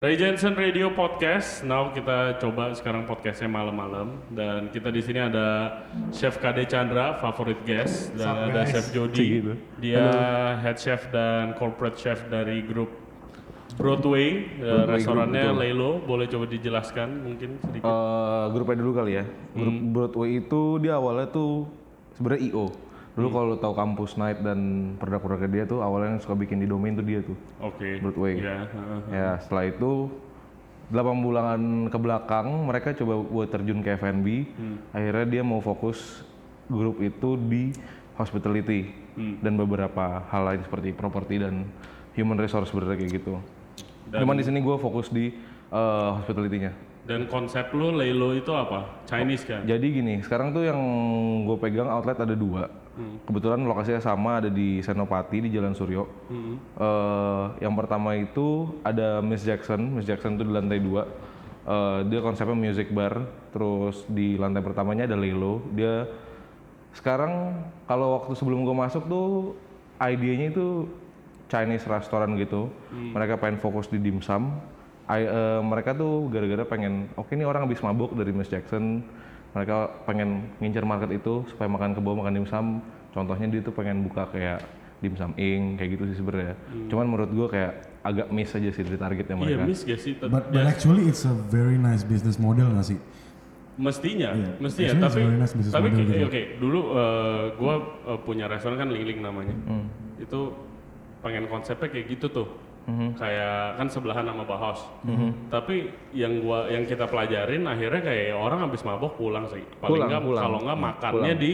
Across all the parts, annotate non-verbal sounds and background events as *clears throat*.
Ray Jensen Radio Podcast. Now kita coba sekarang podcastnya malam-malam dan kita di sini ada Chef Kade Chandra, favorit guest dan Sup, ada guys? Chef Jody. Gitu. Dia head chef dan corporate chef dari grup Broadway, eh, Broadway restorannya Group. Lelo. Boleh coba dijelaskan mungkin sedikit? Eh, grupnya dulu kali ya. Grup Hmm. Broadway itu dia awalnya tuh sebenarnya IO. Dulu Hmm. kalau lo tahu kampus night dan produk-produknya dia tuh awalnya yang suka bikin di domain tuh dia tuh. Oke. Broadway. Ya, heeh. Ya setelah itu 8 bulan ke belakang mereka coba buat terjun ke F&B. Hmm. Akhirnya dia mau fokus grup itu di hospitality Hmm. dan beberapa hal lain seperti property dan human resource sebenarnya kayak gitu. Dan- Cuman di sini gue fokus di eh, hospitality-nya. Dan konsep lu Lelo itu apa? Chinese kan? Jadi gini, sekarang tuh yang gue pegang outlet ada dua. Kebetulan lokasinya sama ada di Senopati di Jalan Suryo. Hmm. Eh, yang pertama itu ada Miss Jackson. Miss Jackson itu di lantai dua. Eh, dia konsepnya music bar. Terus di lantai pertamanya ada Lelo. Dia sekarang kalau waktu sebelum gue masuk tuh idenya itu Chinese restoran gitu. Mereka pengen fokus di dimsum. I- eh, mereka tuh gara-gara pengen, oke ini orang habis mabuk dari Miss Jackson. Mereka pengen ngincer market itu supaya makan ke bawah makan dimsum. Contohnya dia tuh pengen buka kayak dimsum ing kayak gitu sih sebenarnya. Cuman menurut gue kayak agak miss aja sih dari targetnya Iya, mereka. miss gak sih? Tet- But, ya, but actually it's a very nice business model nggak sih? Mestinya, Iya. mestinya. Actually, Tapi, it's very nice business tapi model oke, gitu. oke, dulu eh, gua eh, punya restoran kan Ling Ling namanya. Hmm. Itu pengen konsepnya kayak gitu tuh. Hmm. Kayak kan sebelahan sama Bahaus. Tapi yang gua yang kita pelajarin akhirnya kayak orang habis mabok pulang sih. Paling nggak pulang. kalau nggak makannya Pulang. di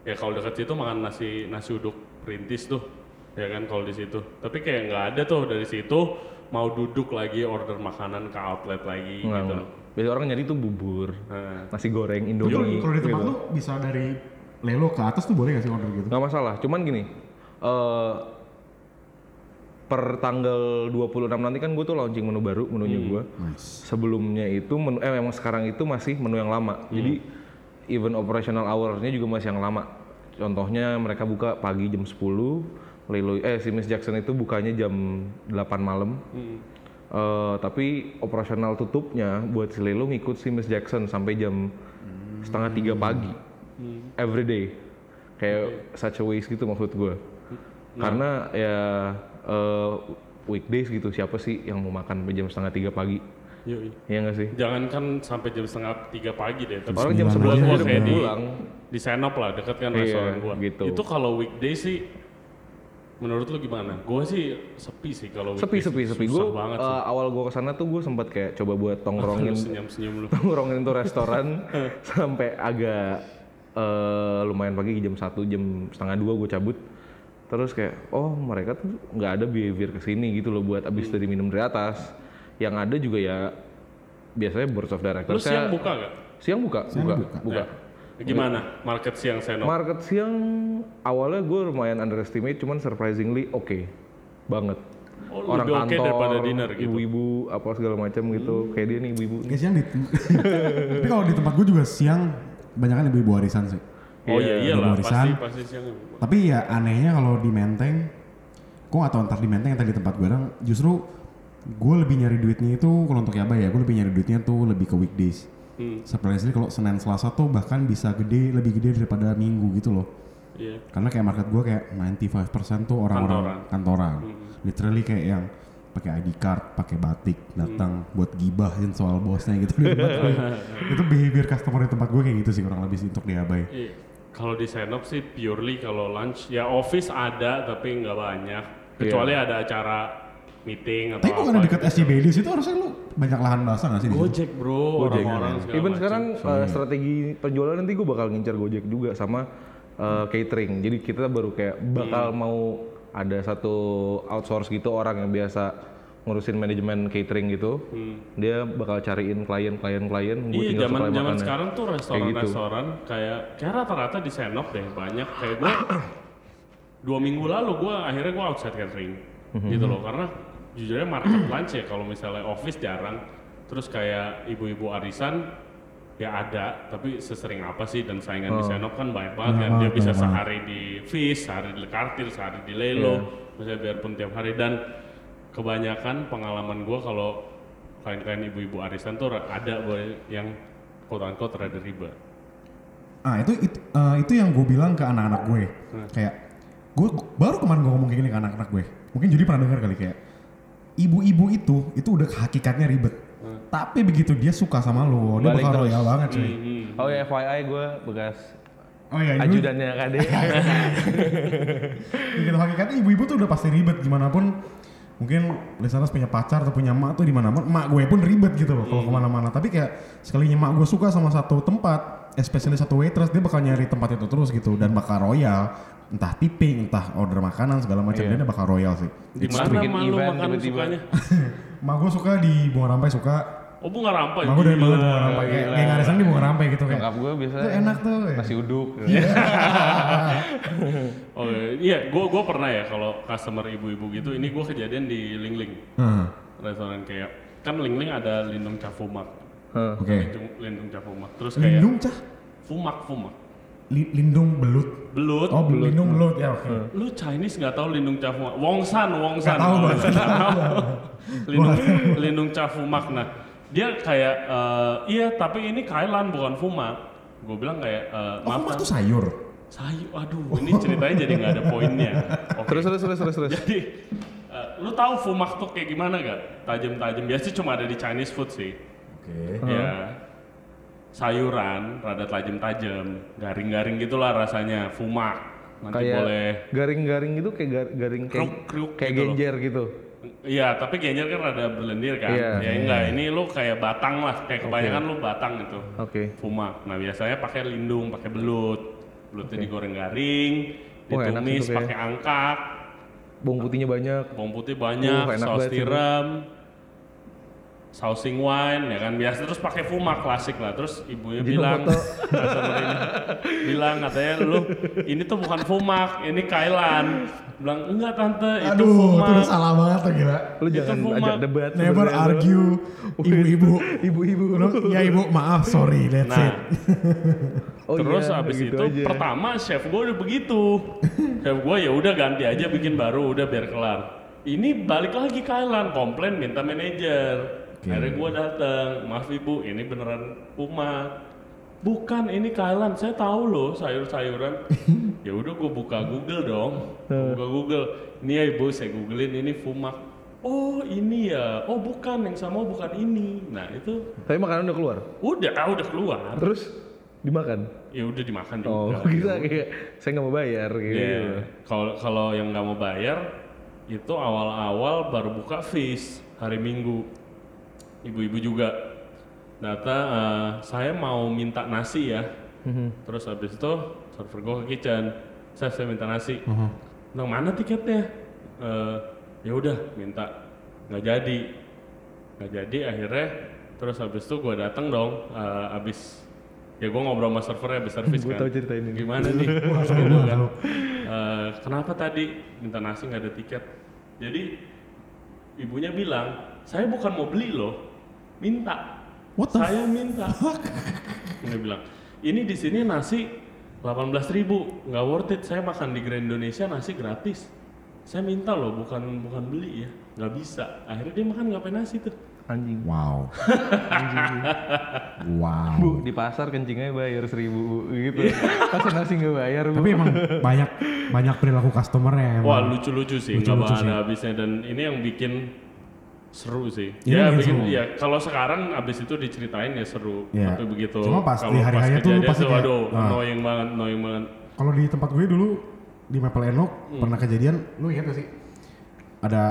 ya kalau dekat situ makan nasi nasi uduk perintis tuh. Ya kan kalau di situ. Tapi kayak nggak ada tuh dari situ mau duduk lagi order makanan ke outlet lagi Enggak, gitu. enggak. Biasanya orang nyari tuh bubur, Nah, nasi goreng, Itu indomie. kalau di tempat gitu. lu bisa dari Lelo ke atas tuh boleh nggak sih order gitu? nggak masalah cuman gini eh per tanggal 26 nanti kan gue tuh launching menu baru menunya gue Nice. sebelumnya itu menu eh memang sekarang itu masih menu yang lama. Jadi even operational hour-nya juga masih yang lama. Contohnya mereka buka pagi jam 10 Lelo eh si Miss Jackson itu bukanya jam 8 malam. Eh, tapi operasional tutupnya buat si Lelo ngikut si Miss Jackson sampai jam setengah tiga pagi. Every day. Kayak such a waste gitu maksud gue karena ya eh, weekdays gitu siapa sih yang mau makan jam setengah tiga pagi yoi. Iya nggak sih Jangan kan sampai jam setengah tiga pagi deh. Tapi orang jam sebelas gua udah kayak di, pulang di Senop lah, deket kan Iya, restoran gua. gitu. Itu kalau weekday sih, menurut lu gimana? Gua sih sepi sih kalau sepi weekday sepi sepi gue banget sih. awal gue ke sana tuh gue sempat kayak coba buat *laughs* tongkrongin Senyum-senyum lu. tongkrongin tuh restoran *laughs* sampai agak eh, lumayan pagi jam satu jam setengah dua gue cabut terus kayak oh mereka tuh nggak ada behavior ke sini gitu loh buat abis dari minum dari atas yang ada juga ya biasanya board of directors Lu siang buka gak? siang buka buka buka. buka Ya. Gimana market siang Senop? market siang awalnya gue lumayan underestimate cuman surprisingly oke banget Oh, orang lebih kantor daripada dinner gitu. ibu-ibu apa segala macam gitu kayak dia nih ibu-ibu. Kayak siang di *laughs* Tapi kalau di tempat gue juga siang banyak kan ibu-ibu warisan sih. Oh iya Iya, ada pasti pasti siang. Tapi ya anehnya kalau di Menteng, gue gak tau entar di Menteng atau di tempat gue dong, justru gue lebih nyari duitnya itu kalau untuk Yaba ya, gue lebih nyari duitnya tuh lebih ke weekdays. Hmm, Surprisingly kalau Senin Selasa tuh bahkan bisa gede, lebih gede daripada Minggu gitu loh. iya. Karena kayak market gue kayak 95% tuh orang-orang kantoran. Literally kayak yang pakai ID card, pakai batik, datang buat gibahin soal bosnya gitu. di tempat gue. itu behavior customer di tempat gue kayak gitu sih kurang lebih sih untuk diabai. Iya. Kalau di Senop sih purely kalau lunch ya office ada tapi nggak banyak. Kecuali ada acara meeting atau Tapi apa. bukan dekat gitu. SCB di situ harusnya lu banyak lahan basah gak sih? Gojek bro, orang-orang segala Even macam. sekarang uh, strategi penjualan nanti gue bakal ngincar Gojek juga sama uh, catering. Jadi kita baru kayak bakal mau ada satu outsource gitu orang yang biasa ngurusin manajemen catering gitu. Dia bakal cariin klien-klien klien gue Iya, tinggal zaman zaman sekarang tuh gitu. restoran-restoran kayak kayak rata-rata di Senop deh banyak kayak gue *clears throat* dua minggu lalu gue akhirnya gue outside catering Mhm. gitu loh karena jujurnya market lunch ya kalau misalnya office jarang terus kayak ibu-ibu arisan ya ada tapi sesering apa sih dan saingan Oh. di Senop kan banyak banget kan Banyak dia banget, bisa banyak sehari di Fish, sehari di Kartil, sehari di Lelo, Iya. misalnya biarpun tiap hari dan kebanyakan pengalaman gue kalau klien-klien ibu-ibu arisan tuh ada boy yang quote unquote rada riba. Ah itu itu, eh, itu yang gue bilang ke anak-anak gue. Kayak gue baru kemarin gue ngomong kayak gini ke anak-anak gue. Mungkin jadi pernah dengar kali kayak ibu-ibu itu itu udah hakikatnya ribet. Tapi begitu dia suka sama lo, dia bakal terus. royal banget cuy. Hmm. Oh ya FYI gue bekas Oh iya, ajudannya KD. *laughs* begitu hakikatnya ibu-ibu tuh udah pasti ribet gimana pun. Mungkin listeners punya pacar atau punya emak tuh di mana pun, emak gue pun ribet gitu loh kalau ke mana-mana. Tapi kayak sekalinya emak gue suka sama satu tempat, especially satu waitress, dia bakal nyari tempat itu terus gitu dan bakal royal. Entah tipping, entah order makanan segala macam, Iya. dia bakal royal sih. Di mana bikin event makan tiba-tiba. sukanya? *laughs* Emak gue suka di bunga rampai suka. Oh bunga rampai. Gue dari Gila. bunga rampai kayak kayak ngarisan di bunga rampai gitu kayak. Nyokap gue biasa Itu enak tuh. ya. nasi uduk. *laughs* Oh iya, gue gua pernah ya kalau customer ibu-ibu gitu, ini gue kejadian di Ling Ling Hmm, restoran kayak kan Ling Ling ada lindung cafumak, Hah. Oke. lindung, lindung cafumak, terus kayak Lindung cah. fumak fumak, Li- lindung belut. belut. Oh, lindung belut ya oke. Lu Chinese nggak tahu lindung cafumak? Wongsan, Wongsan. Nggak tahu, Oh, Bang. nggak tahu. lindung, lindung cafumak. Nah, dia kayak eh, iya tapi ini Kailan bukan fumak. Gue bilang kayak eh, Oh, maaf tuh sayur. Sayur, aduh, ini ceritanya jadi nggak ada poinnya. *laughs* Oke. Terus terus terus terus terus. Jadi, eh, lu tahu fumak tuh kayak gimana gak? Tajam-tajam. Biasanya cuma ada di Chinese food sih. Oke. Ya. Sayuran, rada tajam-tajam, garing-garing gitulah rasanya. Fumak. Nanti Kayak boleh. garing-garing gitu kayak gar- garing kayak Kriuk-kriuk kayak gitu loh. genjer gitu. Iya, tapi genjer kan rada berlendir kan. Iya. Ya enggak, ini lu kayak batang lah. Kayak kebanyakan lu batang gitu. Oke. Fumak. Nah biasanya pakai lindung, pakai belut. Belutnya digoreng garing, Oh, ditumis itu pakai angkak. Bawang putihnya banyak. bawang putih banyak, Uh, saus banget sih, tiram, sausing wine, ya kan biasa terus pakai fumak klasik lah. Terus ibunya Jadi bilang, *laughs* ini bilang katanya lu ini tuh bukan fumak, ini Kailan. Bilang enggak tante, itu Aduh, itu fumak. udah salah banget tuh gila. Lu Itu jangan fumak. ajak debat. Never argue ibu-ibu. *laughs* Ibu-ibu. Lu, ya ibu, maaf, sorry, that's Nah, it. *laughs* Oh terus iya, abis gitu itu aja. pertama chef gue udah begitu. chef gue ya udah ganti aja bikin baru, udah biar kelar. Ini balik lagi Kailan komplain minta manajer. Oke. Akhirnya gue datang, maaf ibu, ini beneran Puma. Bukan, ini Kailan. Saya tahu loh sayur-sayuran. *laughs* ya udah gue buka Google dong. Gua buka Google. Ini ya ibu, saya googlein ini Fumak. Oh ini ya, oh bukan yang sama bukan ini. Nah itu Tapi makanan udah keluar. udah, ah, udah keluar. Terus dimakan. Ya udah dimakan Oh, juga. *laughs* kita kayak saya nggak mau bayar kayak Iya. gitu. Kalau kalau yang nggak mau bayar itu awal-awal baru buka fees hari Minggu. Ibu-ibu juga data eh, saya mau minta nasi ya. Mhm. Terus habis itu server gue ke kitchen. Saya saya minta nasi. Mhm. Bilang mana tiketnya? Eh, ya udah minta nggak jadi nggak jadi akhirnya terus habis itu gue datang dong eh, habis ya gue ngobrol sama servernya habis *laughs* servis Gue kan tahu cerita ini. gimana nih *laughs* gitu kan Eh, kenapa tadi minta nasi nggak ada tiket jadi ibunya bilang saya bukan mau beli loh minta What the saya minta dia bilang ini di sini nasi 18.000 ribu nggak worth it saya makan di Grand Indonesia nasi gratis saya minta loh bukan bukan beli ya nggak bisa akhirnya dia makan nggak pakai nasi tuh Anjing. Wow. wow. Bu, di pasar kencingnya bayar seribu gitu. Pas nasi nggak bayar, Bu. Tapi emang banyak banyak perilaku customer ya emang. Wah lucu-lucu sih, nggak Lucu-lucu bakal sih. ada habisnya dan ini yang bikin seru sih. Ini ya bikin seru. ya kalau sekarang abis itu diceritain ya seru, Iya. tapi begitu Cuma pas di tuh lu kejadian pasti kayak, waduh, ah. annoying banget, annoying banget. Kalau di tempat gue dulu di Maple Enok Hmm. pernah kejadian, lu ingat gak sih? Ada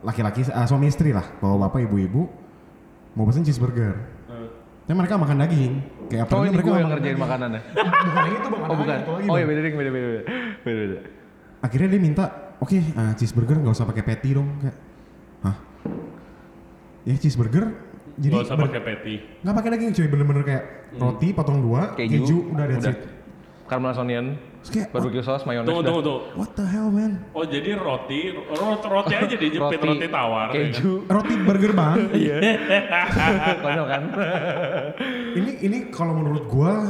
laki-laki, ah, suami istri lah, bawa bapak ibu-ibu mau pesen cheeseburger. Eh, Tapi mereka makan daging. Kayak Oh apalagi ini mereka gue yang makan ngerjain daging. makanannya. *laughs* Bukan itu bang, Oh bukan. lagi, Oh iya beda beda beda beda. Beda. Akhirnya dia minta, oke ah, cheeseburger nggak usah pakai patty dong. Kayak? Ya cheeseburger jadi Gak usah pakai patty. nggak pakai daging cuy, bener-bener kayak roti potong dua, keju, Keju, udah that's udah. it. Caramelized onion, kayak, barbecue sauce, mayones. Tunggu, tunggu, tunggu. what the hell man? Oh jadi roti, roti, roti aja dijepit roti, tawar. ya kan? keju. Roti burger bang. *laughs* Iya. *laughs* Konyol kan? *laughs* ini ini kalau menurut gua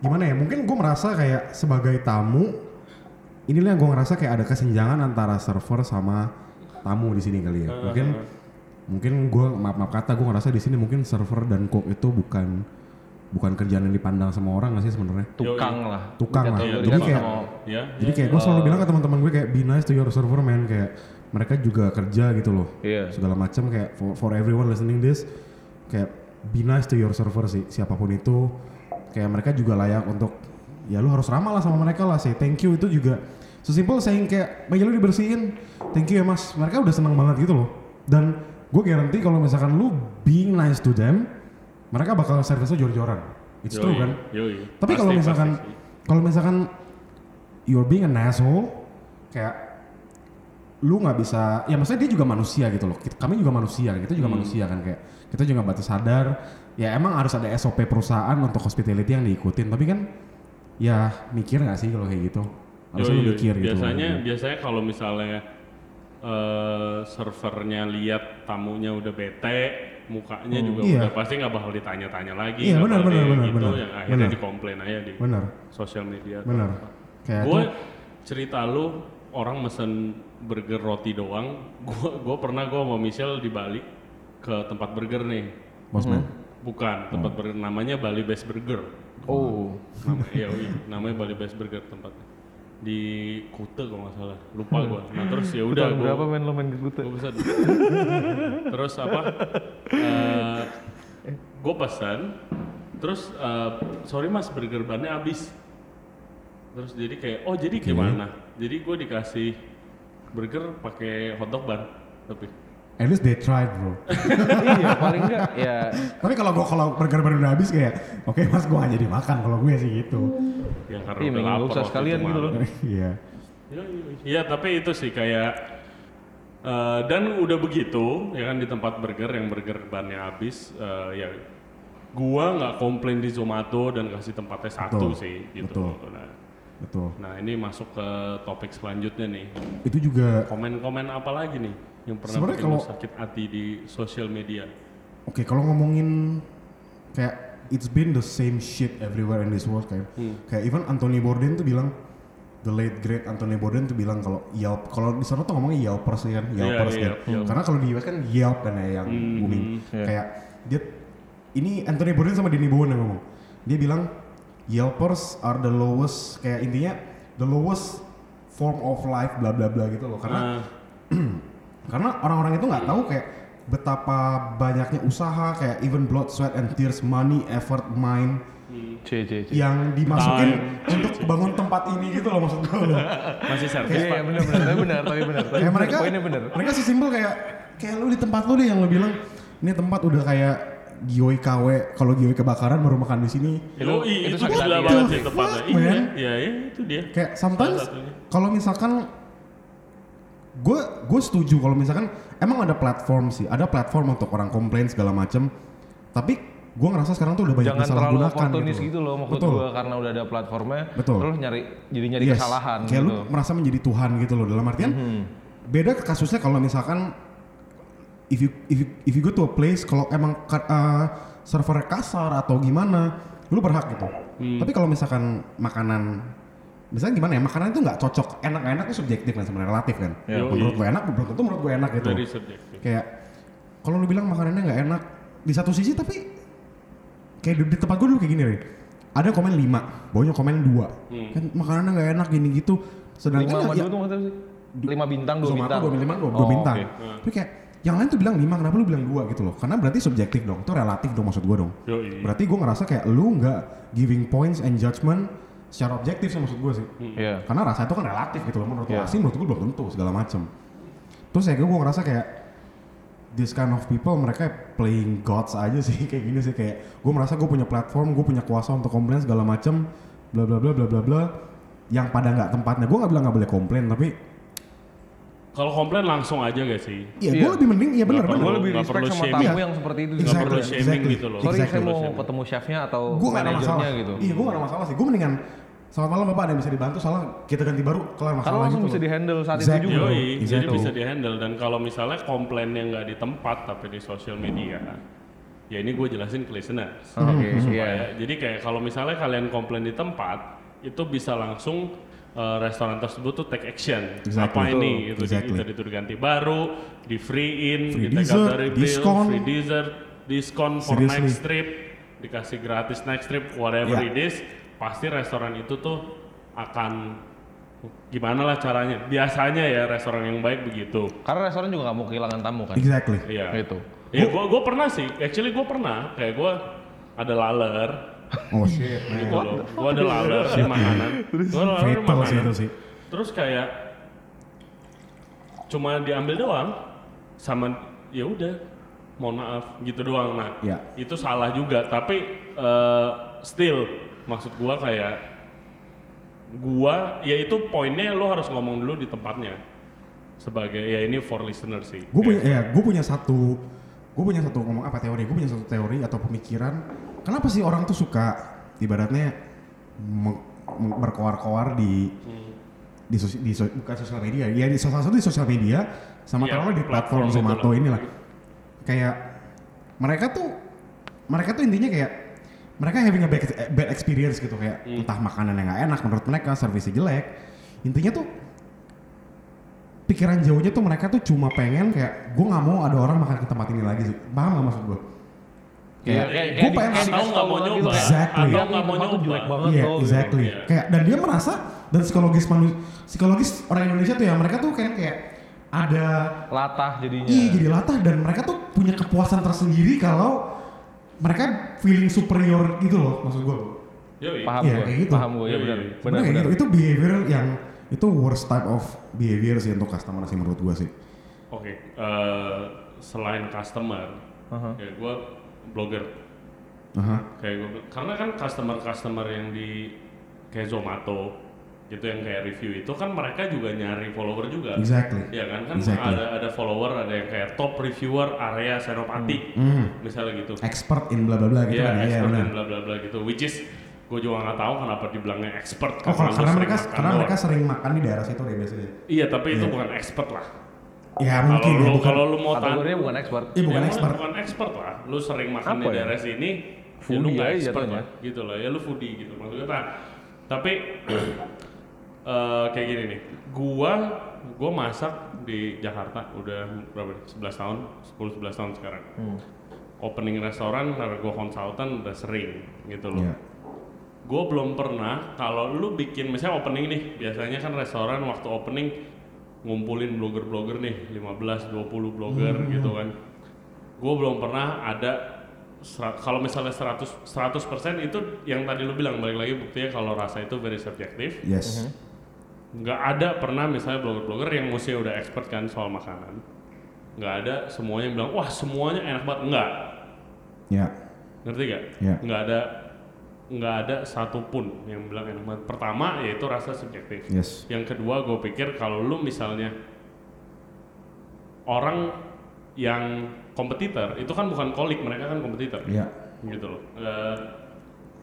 gimana ya? Mungkin gua merasa kayak sebagai tamu inilah yang gua ngerasa kayak ada kesenjangan antara server sama tamu di sini kali ya. Mungkin mungkin gue maaf maaf kata gue ngerasa di sini mungkin server dan cook itu bukan bukan kerjaan yang dipandang sama orang gak sih sebenarnya? Tukang lah. Tukang lah. Dikategorikan Jadi kayak- Ya, jadi kayak gue selalu bilang ke teman-teman gue kayak be nice to your server man. Kayak mereka juga kerja gitu loh. Iya. segala macam kayak for, for everyone listening this kayak be nice to your server sih. Siapa pun itu kayak mereka juga layak untuk ya lu harus ramah lah sama mereka lah sih thank you. Itu juga sesimpel saying kayak meja lu dibersihin. Thank you ya mas. Mereka udah senang banget gitu loh. Dan gue garanti kalau misalkan lu being nice to them mereka bakal service lu jor-joran. It's true Yoi, kan? yoi. tapi kalau misalkan kalau misalkan you're being an asshole kayak lu nggak bisa ya maksudnya dia juga manusia gitu loh. Kami juga manusia kita Hmm. juga manusia kan kayak kita juga batas sadar. Ya emang harus ada SOP perusahaan untuk hospitality yang diikutin. Tapi kan ya mikir nggak sih kalau kayak gitu? Harusnya yoi. mikir gitu. Biasanya biasanya kalau misalnya eh servernya lihat tamunya udah bete mukanya juga Iya. udah pasti nggak bakal ditanya-tanya lagi Iya, benar, benar, di- benar, gitu benar. yang akhirnya Benar. dikomplain aja di bener sosial media bener kayak gue itu cerita lu orang mesen burger roti doang. *laughs* Gue gue pernah gue sama Michelle di Bali ke tempat burger nih. Bosman? Bukan tempat burger namanya Bali Best Burger. Oh. nama iya, iya, namanya Bali Best Burger tempatnya di Kute kalau nggak salah. Lupa gue nah terus ya udah gue berapa main lo main ke Kuta? gue pesan terus apa? Eh gue pesan. Terus eh, sorry mas burger bannya habis. Terus jadi kayak oh jadi gimana? jadi gue dikasih burger pakai hotdog ban tapi at least they tried bro iya, paling enggak ya tapi kalau gua kalau burger baru udah habis kayak oke mas gua nggak jadi makan kalau gue sih gitu ya karena Iya, udah lapar sekalian itu gitu loh. *laughs* iya Iya, tapi itu sih kayak eh, dan udah begitu ya kan di tempat burger yang burger bannya habis eh, ya gua nggak komplain di Zomato dan kasih tempatnya satu Betul, sih gitu. betul. Nah, betul nah, ini masuk ke topik selanjutnya nih. itu juga Komen-komen apa lagi nih yang pernah Sebenarnya kalau- sakit hati di sosial media? Oke, kalau ngomongin kayak it's been the same shit everywhere in this world kayak Hmm. kayak even Anthony Bourdain tuh bilang the late great Anthony Bourdain tuh bilang kalau Yelp kalau di sana tuh ngomongnya Yelpers ya kan Yelpers iya, kan Yelp, Yelp. karena kalau di US kan Yelp kan ya yang Hmm, booming iya. kayak dia ini Anthony Bourdain sama Denny Bowen yang ngomong dia bilang Yelpers are the lowest kayak intinya the lowest form of life bla bla bla gitu loh karena Nah, *clears throat* karena orang-orang itu nggak tahu kayak betapa banyaknya usaha kayak even blood sweat and tears money effort mind C C C. yang dimasukin untuk bangun tempat ini gitu loh maksud gue loh masih servis Iya, pak. iya benar benar, tapi benar, tapi benar. Tapi kayak mereka poinnya benar. mereka sesimpel kayak kayak lu di tempat lu deh yang lu bilang ini tempat udah kayak Gioi KW kalau Gioi kebakaran baru makan di sini Yo, itu, itu itu sakit hati. banget Itu sih tempatnya. Iya, iya, iya, itu dia. kayak sometimes kalau misalkan gue gue setuju kalau misalkan emang ada platform sih ada platform untuk orang komplain segala macem tapi gue ngerasa sekarang tuh udah banyak Jangan terlalu disalahgunakan oportunis gitu loh maksud Betul. gua karena udah ada platformnya. Betul. Terus nyari jadi nyari Yes. kesalahan kayak gitu. lu merasa menjadi Tuhan gitu loh dalam artian Hmm. beda kasusnya kalau misalkan if you if you if you go to a place kalau emang uh, servernya kasar atau gimana lu berhak gitu Hmm. tapi kalau misalkan makanan misalnya gimana ya makanan itu nggak cocok enak nggak enak itu subjektif kan sebenarnya relatif kan Ya. menurut gue enak belum tentu menurut gue enak gitu Dari subjektif. kayak kalau lu bilang makanannya nggak enak di satu sisi tapi kayak di, di tempat gue dulu kayak gini Ray. ada komen 5 bawahnya komen 2 Hmm. kan makanannya nggak enak gini gitu sedangkan Lima ya, dua tuh maksudnya? Lima bintang, dua bintang. dua bintang dua, Oh, dua bintang oke. tapi kayak yang lain tuh bilang 5 kenapa lu bilang 2 gitu loh karena berarti subjektif dong itu relatif dong maksud gue dong Yoi. berarti gue ngerasa kayak lu nggak giving points and judgment secara objektif sih maksud gue sih Iya. karena rasa itu kan relatif gitu loh menurut Iya. yeah. asing menurut gue belum tentu segala macem terus ya gue ngerasa kayak this kind of people mereka playing gods aja sih *laughs* kayak gini sih kayak gue merasa gue punya platform gue punya kuasa untuk komplain segala macem bla bla bla bla bla bla yang pada nggak tempatnya gue nggak bilang nggak boleh komplain tapi Kalau komplain langsung aja gak sih? ya Iya. gue lebih mending iya benar Nggak Gue benar lebih respect perlu sama shaming. tamu Iya. yang seperti itu. Nggak Exactly, perlu shaming exactly. gitu loh. Sorry, Exactly. saya mau ketemu chefnya atau gak masalah manajernya gitu. iya gue gak ada masalah sih gue mendingan selamat malam bapak ada yang bisa dibantu salah kita ganti baru kelar masalah Karena langsung gitu bisa loh. di handle saat Exactly. itu juga. Yoi, Exactly. jadi bisa dihandle dan kalau misalnya komplainnya nggak di tempat tapi di sosial media, ya ini gue jelasin ke listeners. Oke, supaya iya. jadi kayak kalau misalnya kalian komplain di tempat itu bisa langsung eh, restoran tersebut tuh take action. Exactly. Apa ini? Itu, Exactly. itu diganti baru, di free in, Free out dessert, dari bill, diskon. free dessert, diskon for Seriously. next trip, dikasih gratis next trip, whatever Yeah. it is, pasti restoran itu tuh akan gimana lah caranya. Biasanya ya restoran yang baik begitu. Karena restoran juga nggak mau kehilangan tamu kan. Exactly. Iya. Gitu. Ya gua gua pernah sih. Actually gua pernah kayak gua ada laler Oh shit. gitu loh. Gua ada laler di makanan. Gua ada laler di Fatal sih makanan. itu sih. Terus kayak cuma diambil doang sama ya udah mohon maaf gitu doang nah Ya. itu salah juga tapi eh, still maksud gua kayak gua ya itu poinnya lo harus ngomong dulu di tempatnya sebagai ya ini for listener sih Gue punya ya, gue punya satu, gue punya satu ngomong apa teori? Gue punya satu teori atau pemikiran. Kenapa sih orang tuh suka ibaratnya berkoar-koar di di, sosi- di so- bukan sosial media, ya di salah satu di sosial media sama Iya, taruhlah di platform Zomato lah. inilah. Kayak mereka tuh mereka tuh intinya kayak mereka having a bad, bad experience gitu kayak entah makanan yang nggak enak menurut mereka, servisnya jelek. Intinya tuh pikiran jauhnya tuh mereka tuh cuma pengen kayak gue nggak mau ada orang makan ke tempat ini lagi. Paham nggak maksud gue? Kayak kayak gue pengen kayak dikasih nggak tahu mau nyoba Exactly. atau "Iya, nggak mau nyoba jelek banget Iya, loh." exactly. Iya. Kayak dan dia merasa dan psikologis manu, psikologis orang Indonesia tuh ya mereka tuh kayak kayak ada Latah jadinya. iya jadi latah dan mereka tuh punya kepuasan tersendiri kalau mereka feeling superior gitu loh maksud gue. Yoi. Paham Iya, gue, kayak gitu. paham gue ya benar. iya. Benar gitu. Itu behavior yang itu worst type of behavior sih untuk customer sih menurut gue sih. Oke, eh, selain customer, Aha. ya gue blogger. Aha. Kayak gue, karena kan customer-customer yang di kayak Zomato, gitu yang kayak review itu kan mereka juga nyari follower juga. Exactly. Ya kan, kan Exactly. ada ada follower, ada yang kayak top reviewer area Senopati, Hmm. misalnya gitu. Expert in bla bla bla gitu Iya, kan. Iya expert benar. dan bla bla bla gitu. Which is gue juga nggak tahu kenapa dibilangnya expert Oh, lu karena sering mereka karena doang. mereka sering makan di daerah situ deh biasanya. Iya, tapi itu Iya. bukan expert lah. Ya Kalau mungkin ya lu bukan. kalau lu mau Kategorinya bukan expert. Iya bukan Ya, expert. Bukan expert lah. Lu sering makan Apa di ya? daerah sini, ya lu Foodie nggak aja expert lah. Gitu lah. Ya lu foodie gitu maksudnya. Nah, tapi eh, kayak gini nih. Gua gua masak di Jakarta udah berapa? nih? 11 tahun, 10 11 tahun sekarang. Hmm. Opening restoran karena gua konsultan udah sering gitu loh. Iya. Gue belum pernah kalau lu bikin misalnya opening nih, biasanya kan restoran waktu opening ngumpulin blogger-blogger nih, 15 20 blogger gitu kan. Gue belum pernah ada kalau misalnya 100 100% itu yang tadi lu bilang balik lagi buktinya kalau rasa itu very subjektif. Yes. Nggak ada pernah misalnya blogger-blogger yang mesti udah expert kan soal makanan. Nggak ada semuanya yang bilang, wah semuanya enak banget. Enggak. Ya. Ngerti gak? Iya. Nggak ada nggak ada satupun yang bilang enak banget. Pertama yaitu rasa subjektif. Yes. Yang kedua gue pikir kalau lu misalnya orang yang kompetitor itu kan bukan kolik mereka kan kompetitor Iya. gitu loh. Eh,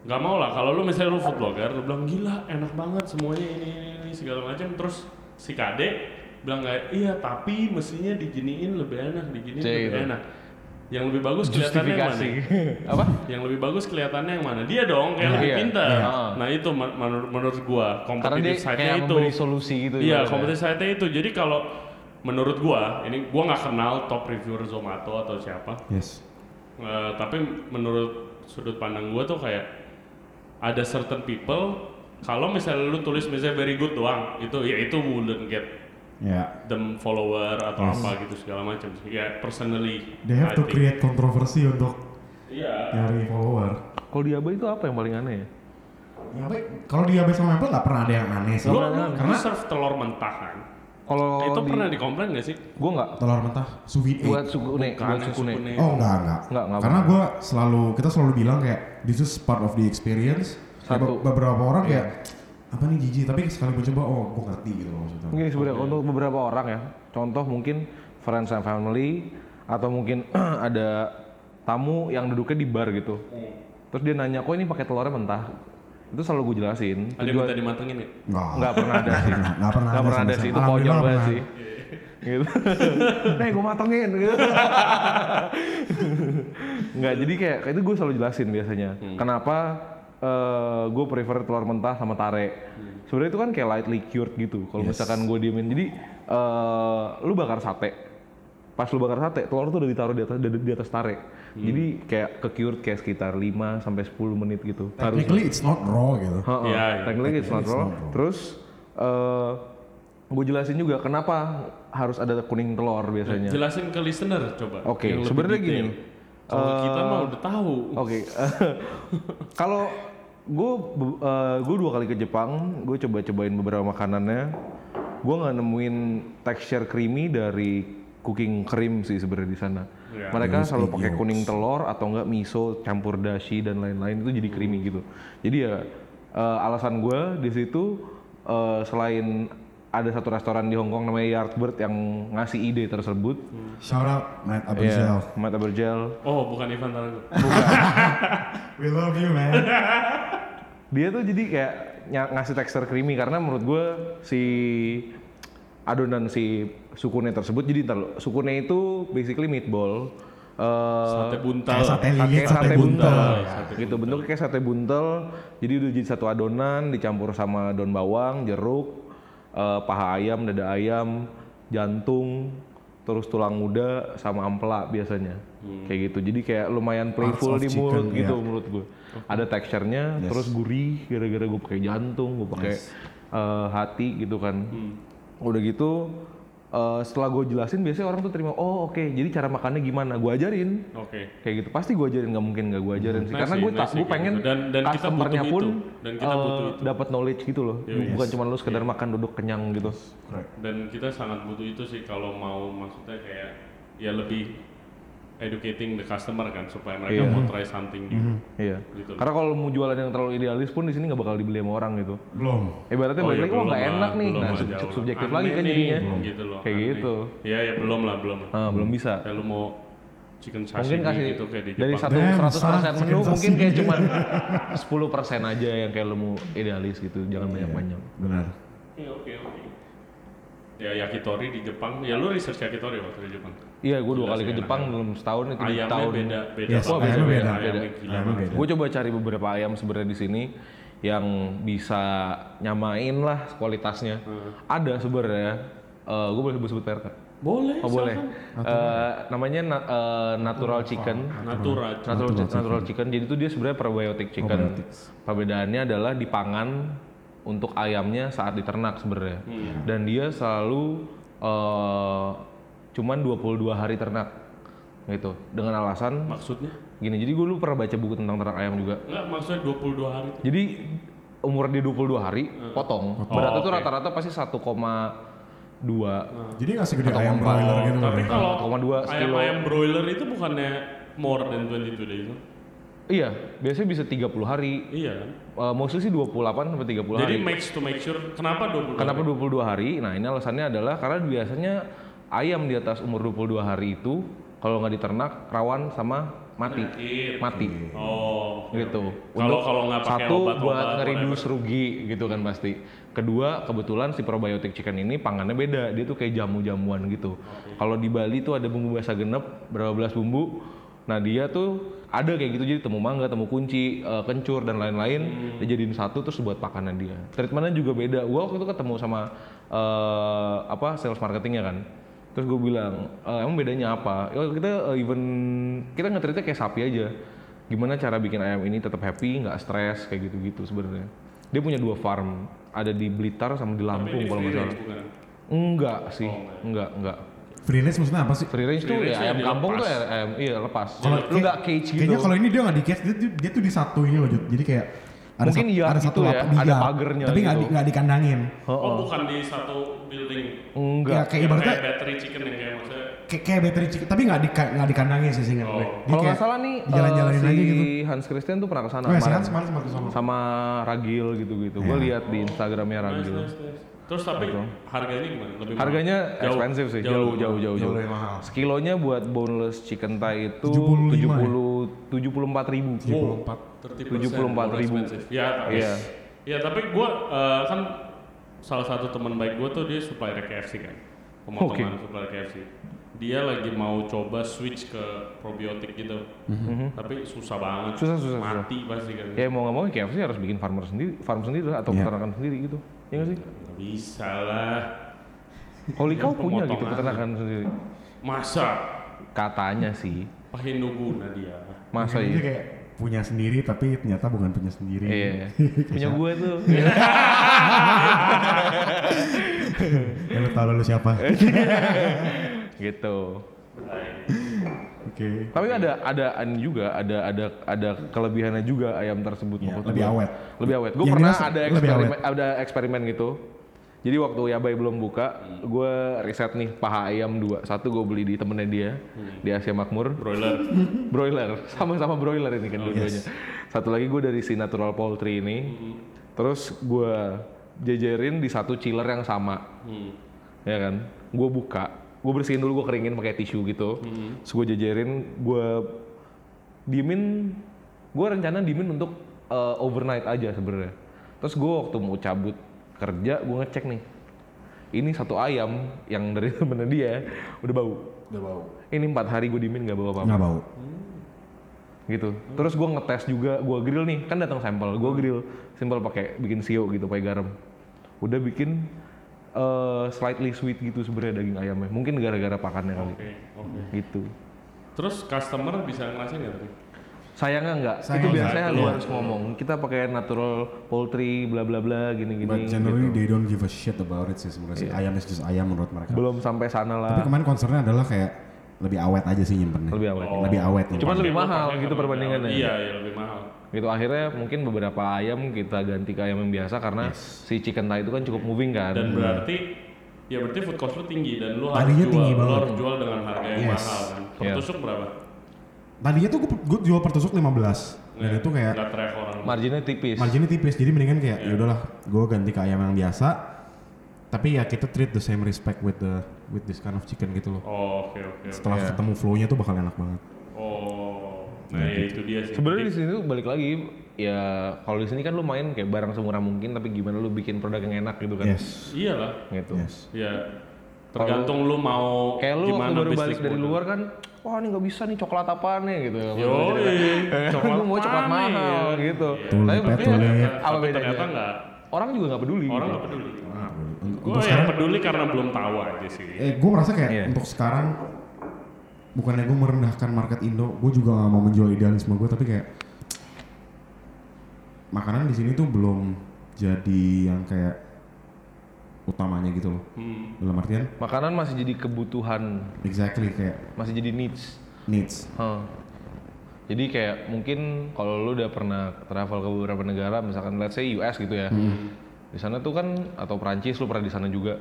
nggak mau lah kalau lu misalnya lu food blogger lu bilang gila enak banget semuanya ini, ini segala macam terus si kade bilang kayak iya tapi mestinya diginiin lebih enak diginiin Cek lebih gitu. enak yang lebih bagus kelihatannya yang mana *laughs* Apa? yang lebih bagus kelihatannya yang mana dia dong kayak Iya. lebih Iya. pintar Iya. nah itu men- menurut menurut gua kompetitif side-nya itu memberi solusi gitu. iya kompetitif side-nya itu jadi kalau menurut gua ini gua nggak kenal top reviewer Zomato atau siapa Yes. Eh, tapi menurut sudut pandang gua tuh kayak ada certain people kalau misalnya lu tulis misalnya very good doang itu ya itu wouldn't get Ya. them follower atau Yes. apa gitu segala macam ya personally They have I to think. create kontroversi untuk iya nyari follower. Kalau di itu apa yang paling aneh ya? Ya, kalau di sama Apple nggak pernah ada yang aneh sih. lu, Karena serve telur mentah kan Kalau itu di, pernah dikomplain gak sih Gue nggak. telur mentah sous vide egg. Buat sukune, Bukan, buat sukune. sukune. Oh enggak enggak. Enggak, enggak Karena gue selalu kita selalu bilang kayak this is part of the experience. Satu. be- beberapa orang kayak apa nih jijik tapi sekali gue coba oh gue ngerti gitu loh maksudnya. Mungkin sebenarnya untuk beberapa orang ya, contoh mungkin friends and family atau mungkin *clears throat* ada tamu yang duduknya di bar gitu. Terus dia nanya, kok ini pakai telurnya mentah? Itu selalu gue jelasin. ada yang minta dimatengin ya Enggak. Nggak pernah ada sih. *laughs* Nggak, nggak pernah Nggak ada pernah ada sih, itu konyol banget sih. gitu. *laughs* Nih gue matengin gitu. *laughs* Nggak, jadi kayak itu gue selalu jelasin biasanya. Hmm. Kenapa eh gue prefer telur mentah sama tare. Sebenarnya itu kan kayak lightly cured gitu. Kalau misalkan gue diemin, jadi eh lu bakar sate. Pas lu bakar sate, telur tuh udah ditaruh di atas di, di atas tare. Jadi kayak ke cured kayak sekitar 5 sampai 10 menit gitu. Harus. Technically it's not raw gitu. Heeh, Iya, iya. technically it's not Technically it's raw. not raw. Terus eh gue jelasin juga kenapa harus ada kuning telur biasanya. Jelasin ke listener coba. Oke, lebih sebenarnya gini. Kalau kita Eh, mah udah tahu. Oke, *laughs* kalau gue gue dua kali ke Jepang, gue coba cobain beberapa makanannya, gue nggak nemuin texture creamy dari cooking cream sih sebenarnya di sana. Iya. Mereka selalu pakai kuning telur atau enggak miso campur dashi dan lain-lain itu jadi creamy gitu. Jadi ya eh, alasan gue di situ eh, selain ada satu restoran di Hong Kong namanya Yardbird yang ngasih ide tersebut, Shout out Matt Abergel. ya, Matt Abergel, Oh, bukan Ivan Tarago. *laughs* We love you man. *laughs* dia tuh jadi kayak ny- ngasih tekstur creamy karena menurut gue si adonan si sukune tersebut jadi ntar sukune itu basically meatball eh, Sate buntal. Kayak sate lilit, sate sate buntal. buntal, Sate gitu bentuknya kayak sate buntal jadi udah jadi satu adonan dicampur sama daun bawang jeruk eh, paha ayam dada ayam jantung terus tulang muda sama ampela biasanya. Kayak gitu. Jadi kayak lumayan playful di chicken, mulut gitu iya. menurut gue ada teksturnya terus gurih gara-gara gue pakai jantung gue pakai eh, hati gitu kan. Udah gitu eh, setelah gue jelasin biasanya orang tuh terima oh oke jadi cara makannya gimana? Gue ajarin. Oke. kayak gitu. Pasti gue ajarin nggak mungkin nggak gue ajarin sih. Nice karena sih, gue tak sih gue pengen gitu. Dan- dan kita customernya pun itu. Dan kita eh, butuh itu. dapat knowledge gitu loh. Bukan cuma lu sekedar makan duduk kenyang gitu. Dan kita sangat butuh itu sih kalau mau maksudnya kayak ya lebih educating the customer kan supaya mereka Iya. mau try something new. iya Gitu. karena kalau mau jualan yang terlalu idealis pun di sini nggak bakal dibeli sama orang gitu Belum. ibaratnya Oh, balik iya, lagi belum nggak enak nih belum nah sub- jauh. sub- subjektif Aneh lagi kan nih, jadinya gitu loh. kayak aneh. gitu Iya ya belum lah belum. lah. Ah, belum bisa Kayak lu mau chicken mungkin sashimi kasih gitu kayak di dari Jepang. satu Damn, 100 son, persen menu mungkin kayak cuman *laughs* 10 persen aja yang kayak lu mau idealis gitu jangan banyak banyak Benar. Iya, Oke oke. Ya yakitori di Jepang. Ya lu research yakitori waktu di Jepang. iya gue dua kali ke Jepang ya. belum setahun itu Ayamnya tahun beda beda Yes, ayamnya beda. Beda. beda. Gue coba cari beberapa ayam sebenarnya di sini yang bisa nyamain lah kualitasnya. Ada sebenarnya. gue boleh sebut merek? Boleh. Oh boleh. Eh, namanya na- eh, natural chicken. Natural. Natural, natural, chicken. Jadi itu dia sebenarnya probiotic chicken. Perbedaannya adalah di pangan untuk ayamnya saat diternak sebenarnya. Dan dia selalu eh, cuman 22 hari ternak gitu. Dengan alasan Maksudnya? gini. Jadi gue dulu pernah baca buku tentang ternak ayam juga. Enggak, maksudnya 22 hari itu. Jadi umur dia 22 hari potong. Beratnya tuh oke. rata-rata pasti 1,2 Jadi nggak segede ayam broiler gitu. Tapi loh. kalau 1,2 ayam ayam broiler itu bukannya more than 22 days? Iya, biasanya bisa 30 hari. Iya? Uh, mostly sih 28 sampai 30 Jadi hari. makes to make sure kenapa 22? Kenapa 22 hari? Nah, ini alasannya adalah karena biasanya ayam di atas umur 22 hari itu kalau nggak diternak rawan sama mati. Penyakit. Mati. Oh. oke, Gitu. Kalau kalau nggak pakai satu obat buat ngeridus rugi gitu kan pasti. Kedua, kebetulan si probiotic chicken ini pangannya beda. Dia tuh kayak jamu-jamuan gitu. Kalau di Bali tuh ada bumbu bahasa genep, berapa belas bumbu. Nah, dia tuh ada kayak gitu jadi temu mangga, temu kunci, eh, kencur dan lain-lain dijadiin satu terus buat makanan dia. Treatmentnya juga beda. Gua waktu itu ketemu sama eh, apa sales marketingnya kan. Terus gue bilang, "Eh, emang bedanya apa? Ya, kita eh, even kita nge-treatnya kayak sapi aja. Gimana cara bikin ayam ini tetap happy, nggak stres kayak gitu-gitu sebenarnya. Dia punya dua farm, ada di Blitar sama di Lampung kalau nggak salah. Enggak sih, enggak, enggak. Free range maksudnya apa sih? Free range tuh ya ya ayam kampung tuh ya, ayam, iya lepas. Kalau Lu nggak cage gitu. Kayaknya kalau ini dia nggak di cage, dia, dia, tuh di satu ini loh. Jadi kayak ada Mungkin satu, yard ada satu gitu ya, ada pagernya tapi nggak gitu. di, nggak dikandangin. Oh, bukan di satu building. Enggak. Ya, kayak ibaratnya kayak battery chicken yang kayak maksudnya kayak, kayak battery chicken, tapi nggak di nggak dikandangin sih gue. Dia Oh. Kalau kayak nggak salah nih, dijalan-jalanin eh, aja si gitu. Hans Christian tuh pernah ke sana Oh, ya, sama Ragil gitu-gitu. Gue Iya. lihat di Instagramnya Ragil. Nice, nice. Terus tapi harganya gimana? Lebih mahal? Harganya Jauh. expensive sih, Jauh, jauh jauh jauh Jauh mahal. Sekilonya buat boneless chicken thigh itu 75 70 74 ribu. Wow, 74 ribu. Ya, tapi, Iya. ya tapi gue kan salah satu teman baik gue tuh dia supplier KFC kan, pemotongan supplier KFC. dia lagi mau coba switch ke probiotik gitu. Tapi susah banget. Susah, susah, Mati pasti kan. Ya mau nggak mau KFC harus bikin farmer sendiri, farm sendiri atau Iya. peternakan sendiri gitu. Ya nggak sih? Bisa lah. Holy cow Iya, punya gitu peternakan sendiri. Masa? Katanya sih. Pakai guna dia. Masa iya? kayak punya sendiri tapi ternyata bukan punya sendiri. Iya. *laughs* punya gue tuh. *laughs* Ya, lu tahu lu siapa? *laughs* gitu. Oke. Tapi ada ada an juga ada ada ada kelebihannya juga ayam tersebut maksud lebih gua. awet. Lebih awet. Gue pernah ada eksperimen ada eksperimen gitu. Jadi waktu Yabai belum buka, gue riset nih paha ayam dua. Satu gue beli di temennya dia di Asia Makmur. Broiler. *laughs* broiler, sama-sama broiler ini kan dua-duanya. Satu lagi gue dari si Natural Poultry ini. Terus gue jejerin di satu chiller yang sama Hmm. ya kan gue buka gue bersihin dulu gue keringin pakai tisu gitu terus gue jajarin gue diemin gue rencana diemin untuk uh, overnight aja sebenarnya terus gue waktu mau cabut kerja gue ngecek nih. Ini satu ayam yang dari *laughs* temennya dia udah bau. Udah bau. ini empat hari gue diemin nggak bau apa-apa. Nggak bau. gitu. Terus gue ngetes juga gue grill nih. Kan datang sampel gue grill. Simpel pakai bikin sio gitu pakai garam. Udah bikin eh, slightly sweet gitu sebenarnya daging ayamnya. Mungkin gara-gara pakannya kali. Oke, oke. gitu. Terus customer bisa ngerasain nggak tuh? Sayangnya enggak Sayang itu enggak, biasanya lu iya. harus ngomong kita pakai natural poultry bla bla bla gini gini But generally they don't give a shit about it sih sebenarnya. sih. Ayam is just ayam menurut mereka. belum sampai sana Tapi lah kemarin concernnya adalah kayak lebih awet aja sih nyimpennya. lebih awet Lebih awet nih. Cuman lebih mahal gitu perbandingannya. Iya, iya lebih mahal. gitu akhirnya mungkin beberapa ayam kita ganti ke ayam yang biasa karena si chicken thigh itu kan cukup moving kan Dan berarti ya berarti food cost lu tinggi dan lu harus Tadinya jual, tinggi lu banget. harus jual dengan harga yang Yes. mahal kan. Per Iya. tusuk berapa? Tadinya tuh gue jual per tusuk 15 dan itu kayak marginnya tipis marginnya tipis jadi mendingan kayak Iya. ya udahlah gue ganti ke ayam yang biasa tapi ya kita treat the same respect with the with this kind of chicken gitu loh Oh, oke oke. oke. setelah Iya. ketemu flow-nya tuh bakal enak banget Oh, nah ya itu dia sih. Sebenarnya di sini tuh balik lagi ya kalau di sini kan lu main kayak barang semurah mungkin tapi gimana lu bikin produk yang enak gitu kan. yes iyalah. Gitu. yes Ya tergantung lu mau Kayak lu waktu gimana baru bisnis balik dari model. luar kan, wah ini nggak bisa nih coklat apaan nih gitu. Yo, coklat *laughs* mau coklat mahal gitu. Tulip, Tapi ya, mungkin tulip. apa Tapi bedanya? ternyata nggak. Orang juga nggak peduli. Orang gitu. nggak peduli. untuk, Gue yang sekarang peduli karena belum tahu aja sih. eh gue merasa kayak Iya. untuk sekarang bukannya gue merendahkan market Indo gue juga gak mau menjual idealisme gue tapi kayak makanan di sini tuh belum jadi yang kayak utamanya gitu loh. Hmm. dalam artian? Makanan masih jadi kebutuhan, exactly kayak masih jadi needs. needs. Hah. Jadi kayak mungkin kalau lu udah pernah travel ke beberapa negara, misalkan let's say US gitu ya, di sana tuh kan atau Prancis lu pernah di sana juga,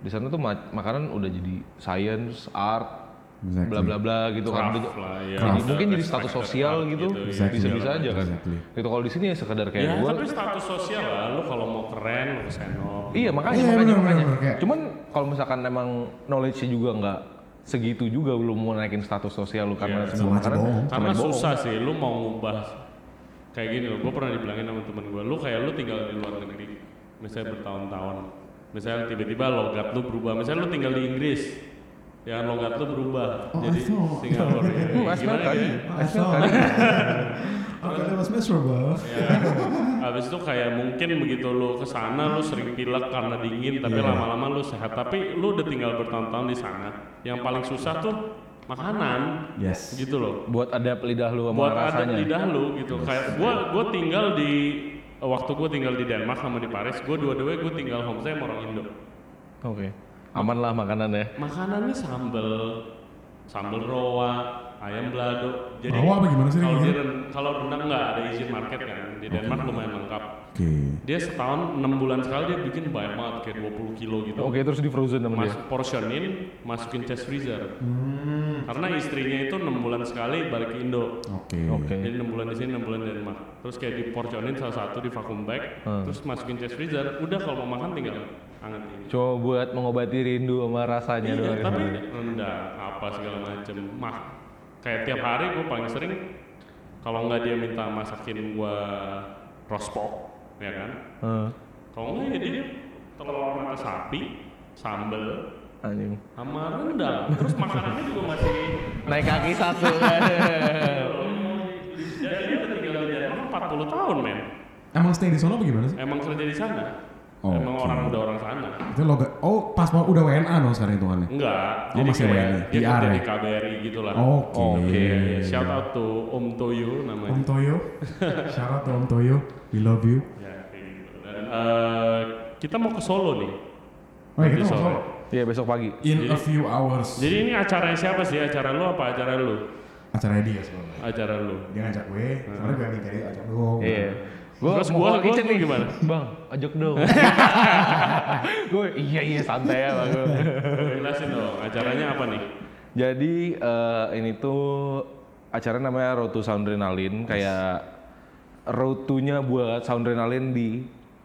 di sana tuh ma- makanan udah jadi science, art, Exactly. bla bla bla gitu kan. Craft Udah- lah, ya. jadi Ada mungkin jadi status sosial gitu, gitu, Exactly. bisa-bisa aja kan. Exactly. Gitu kalau di sini ya sekedar kayak Ya, gua, tapi status sosial lah. Lu kalau mau keren, lu iya makanya Iya, makanya bener, makanya. bener, Cuman kalau misalkan emang knowledge-nya juga nggak segitu juga lu mau naikin status sosial lu karena Iya, sama aja makanan, bohong. Karena bohong. susah sih, lu mau ngubah kayak gini loh. Gue pernah dibilangin sama temen gue, lu kayak lu tinggal di luar negeri, misalnya bertahun-tahun, misalnya tiba-tiba logat lu berubah, misalnya lu tinggal di Inggris, ya logat lu berubah, Oh, jadi. Singapura. ya. Hmm, I smell Gimana curry. ya? I smell curry. Okay, that was miserable. Ya, habis itu kayak mungkin begitu lu ke sana lu sering pilek karena dingin tapi Iya. lama-lama lu sehat tapi lu udah tinggal bertahun-tahun di sana yang paling susah tuh makanan Yes. gitu loh buat ada lidah lu sama buat ada rasanya. lidah lu gitu kayak gua gua tinggal di waktu gua tinggal di Denmark sama di Paris gua dua-duanya gua tinggal homestay sama orang Indo Oke. Aman lah makanan ya. makanannya sambel sambel roa ayam balado jadi Roa apa gimana sih, kalau di kalau rendang nggak ada Asian market kan di Denmark lumayan lengkap Oke. dia setahun enam bulan sekali dia bikin banyak banget kayak 20 kilo gitu Oke, terus di frozen sama Mas dia. portionin masukin chest freezer Hmm. karena istrinya itu enam bulan sekali balik ke Indo Oke. Oke. jadi enam bulan di sini enam bulan di Denmark terus kayak diportionin salah satu di vacuum bag Hmm. terus masukin chest freezer udah kalau mau makan tinggal hangat ini Coba buat mengobati rindu sama rasanya iya, doang. tapi rendang apa segala macem mah kayak tiap hari gue paling sering kalau nggak dia minta masakin gua roast pork ya kan Heeh. kalau nggak ya dia telur mata sapi sambel anjing sama rendang. Terus makanannya juga masih naik kaki satu *laughs* jadi dia udah tinggal di Jerman 40 tahun men. Emang stay di Solo apa gimana sih? Emang kerja di sana. Oh, Emang orang udah orang sana. Itu lo oh pas udah WNA dong sekarang hitungannya. Enggak, Oh, jadi masih kayak dia PR kerja ya? di KBRI gitu lah. Oke. Oke. Iya, Shout out to Om Toyo namanya. Om Toyo. Shout out to Om Toyo. We love you. Ya, kayak gitu. Dan eh, kita mau ke Solo nih. Oh iya, kita mau. Solo. iya besok pagi In a few hours. Jadi ini acaranya siapa sih? Acara lu apa acara lu? Acaranya dia sebenarnya. Acara lu. Dia ngajak gue, soalnya gue minta dia ajak dong. iya gua Terus call gua- kitchen gua nih gimana? bang ajak dong *laughs* gue iya iya santai ya bang Jelasin dong, acaranya apa nih? Jadi eh, ini tuh acara namanya Road to Soundrenalin kayak road to-nya buat Soundrenalin di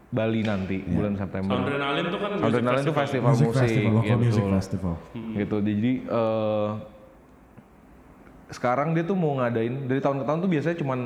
Bali nanti bulan September. Soundrenalin tuh kan Soundrenalin itu festival Music musik, festival, ya, music festival. gitu. Jadi eh, sekarang dia tuh mau ngadain dari tahun ke tahun tuh biasanya cuman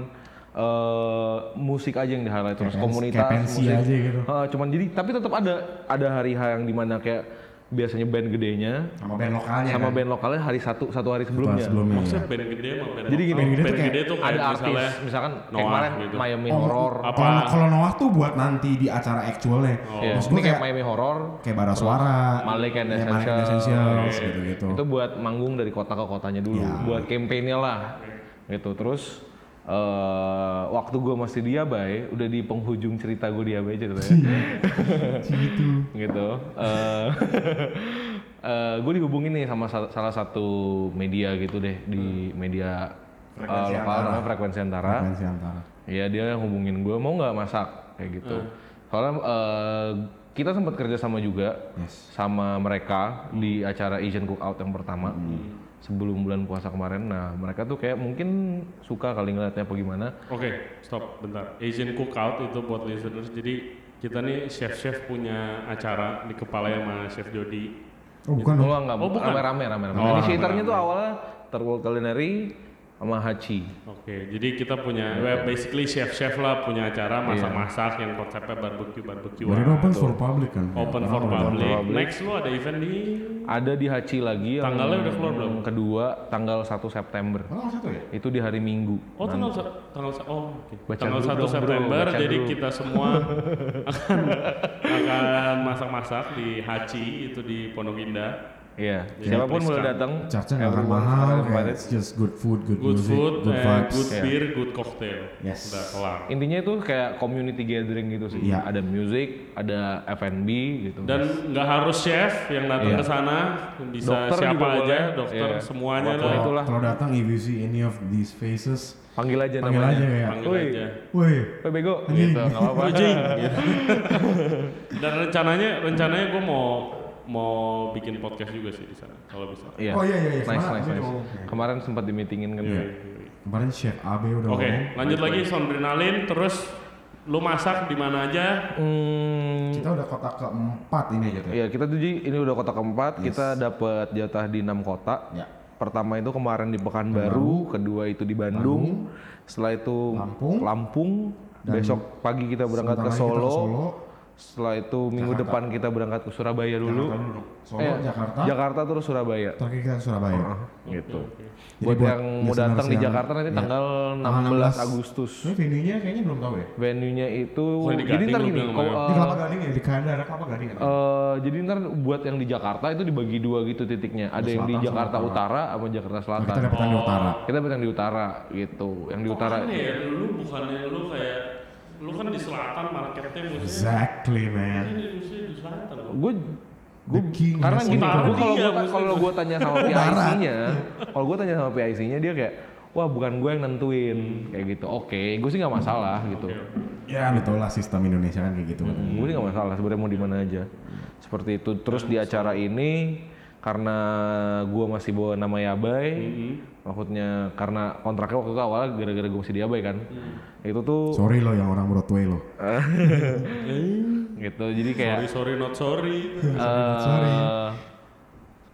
eh, musik aja yang di highlight terus komunitas musik. aja gitu. Eh, cuman jadi tapi tetap ada ada hari H yang di mana kayak biasanya band gedenya Sama band lokalnya sama kan. band lokalnya hari satu satu hari sebelumnya. sebelumnya. Maksudnya band gede sama band Jadi gini, band gede band gede tuh kayak ada artis misalnya misalkan kayak Noah kemarin gitu. Miami Oh, Horror Apa? Kalau kalau Noah tuh buat nanti di acara actualnya. ya. Maksud ini gue kayak kayak Miami Horror kayak bara suara, Malik and ya, Malik and Essentials. Essentials gitu-gitu. itu buat manggung dari kota ke kotanya dulu Ya. buat campaignnya lah gitu terus eh waktu gue masih di Abai udah di penghujung cerita gue di Abai ceritanya gitu. gitu eh gue dihubungin nih sama sa- salah satu media gitu deh di media eh, Frekuensi lokal Antara. namanya frekuensi antara Frekuensi antara. Iya dia yang hubungin gue mau nggak masak kayak gitu. Soalnya eh, kita sempat kerja sama juga Yes. sama mereka di acara Asian Cookout yang pertama sebelum bulan puasa kemarin. Nah mereka tuh kayak mungkin suka kali ngeliatnya apa gimana. Oke, stop bentar. Asian Cookout itu buat listeners. Jadi kita nih chef-chef punya acara di kepala sama Chef Jody. Oh bukan Oh enggak, Oh, bukan. rame-rame rame-rame. Oh, rame-rame. tuh awalnya Terwal Culinary sama Hachi. Oke, jadi kita punya, well, basically chef-chef lah punya acara masak-masak yang konsepnya barbecue-barbecue. Baru itu open for public kan. Open for public. public. Next lu ada event di Ada di Hachi lagi Tanggalnya udah keluar belum? Kedua tanggal 1 September. Oh satu ya? Itu di hari Minggu. Oh tanggal tanggal oh oke. Tanggal dulu 1 dong, bro, September jadi dulu. kita semua *laughs* akan akan masak-masak di Hachi itu di Pondok Indah. Iya. Jadi Siapa pun boleh come. datang. Charge-nya nggak akan Everyone mahal, it's just good food, good, Good music, food, good and vibes. good Iya. beer, good cocktail. Yes. Udah kelar. Intinya itu kayak community gathering gitu sih. Iya. Ada music, ada F&B gitu. Dan nggak harus chef yang datang Iya. ke sana, bisa Dokter siapa juga aja, boleh. dokter Iya. semuanya lah. itu. itulah. Kalau datang if you see any of these faces, panggil aja panggil namanya. aja kayak, Panggil Woi. aja. woi, Woi bego gitu, enggak apa-apa. *laughs* Dan rencananya rencananya gue mau mau bikin podcast juga sih di sana kalau bisa. Iya. Oh, iya, iya, iya. Nice, Kemarin nice, nice. ngomong. Kemarin sempat di meetingin kan. Iya. kemarin Chef Abe udah Oke, ngomong. lanjut lagi soundrenalin terus lu masak di mana aja? Hmm, Kita udah kota keempat ini aja tuh. Iya, kita tuh ini udah kota keempat, kita dapat jatah di enam kota. Ya. Pertama itu kemarin di Pekanbaru, kedua itu di Bandung, setelah itu Lampung. Lampung, besok pagi kita berangkat ke Solo, kita ke Solo. Setelah itu minggu Jakarta. depan kita berangkat ke Surabaya dulu, Jakarta dulu. Solo, Eh, Jakarta, Jakarta terus Surabaya, terakhir kita ke Surabaya. gitu. Jadi Buat, buat yang mau datang di yang- Jakarta nanti ya. tanggal Tanggal 16 Agustus. Ini venue-nya kayaknya belum tahu ya. Venue-nya itu, Bukan di jadi ntar gini, kalau, sama Di eh, Kelapa Gading ya, di daerah Kelapa Gading ya. Eh, jadi ntar buat yang di Jakarta itu dibagi dua gitu titiknya. Ada yang di Jakarta utara. Utara sama Jakarta Nah, Selatan. kita dapetan di utara. Kita dapat yang di utara gitu. Yang di utara. Aneh ya, lu bukannya lu kayak lu kan di selatan marketnya musuhnya Exactly man. ini musuhnya di selatan. loh. Gue king karena gini, kalau gua maksudnya. kalau gua tanya sama *laughs* PIC-nya, kalau gua tanya sama PIC-nya dia kayak wah bukan gue yang nentuin kayak gitu. Oke, gue sih nggak masalah gitu. Ya lu tau lah sistem Indonesia kan kayak gitu kan. Gue sih nggak masalah sebenarnya mau di mana aja. Seperti itu. Terus di acara ini karena gue masih bawa nama Yabai, maksudnya karena kontraknya waktu itu awalnya gara-gara gue masih di Yabai kan, itu tuh Sorry lo yang orang Broadway lo. *laughs* gitu. Jadi kayak Sorry sorry not sorry. eh,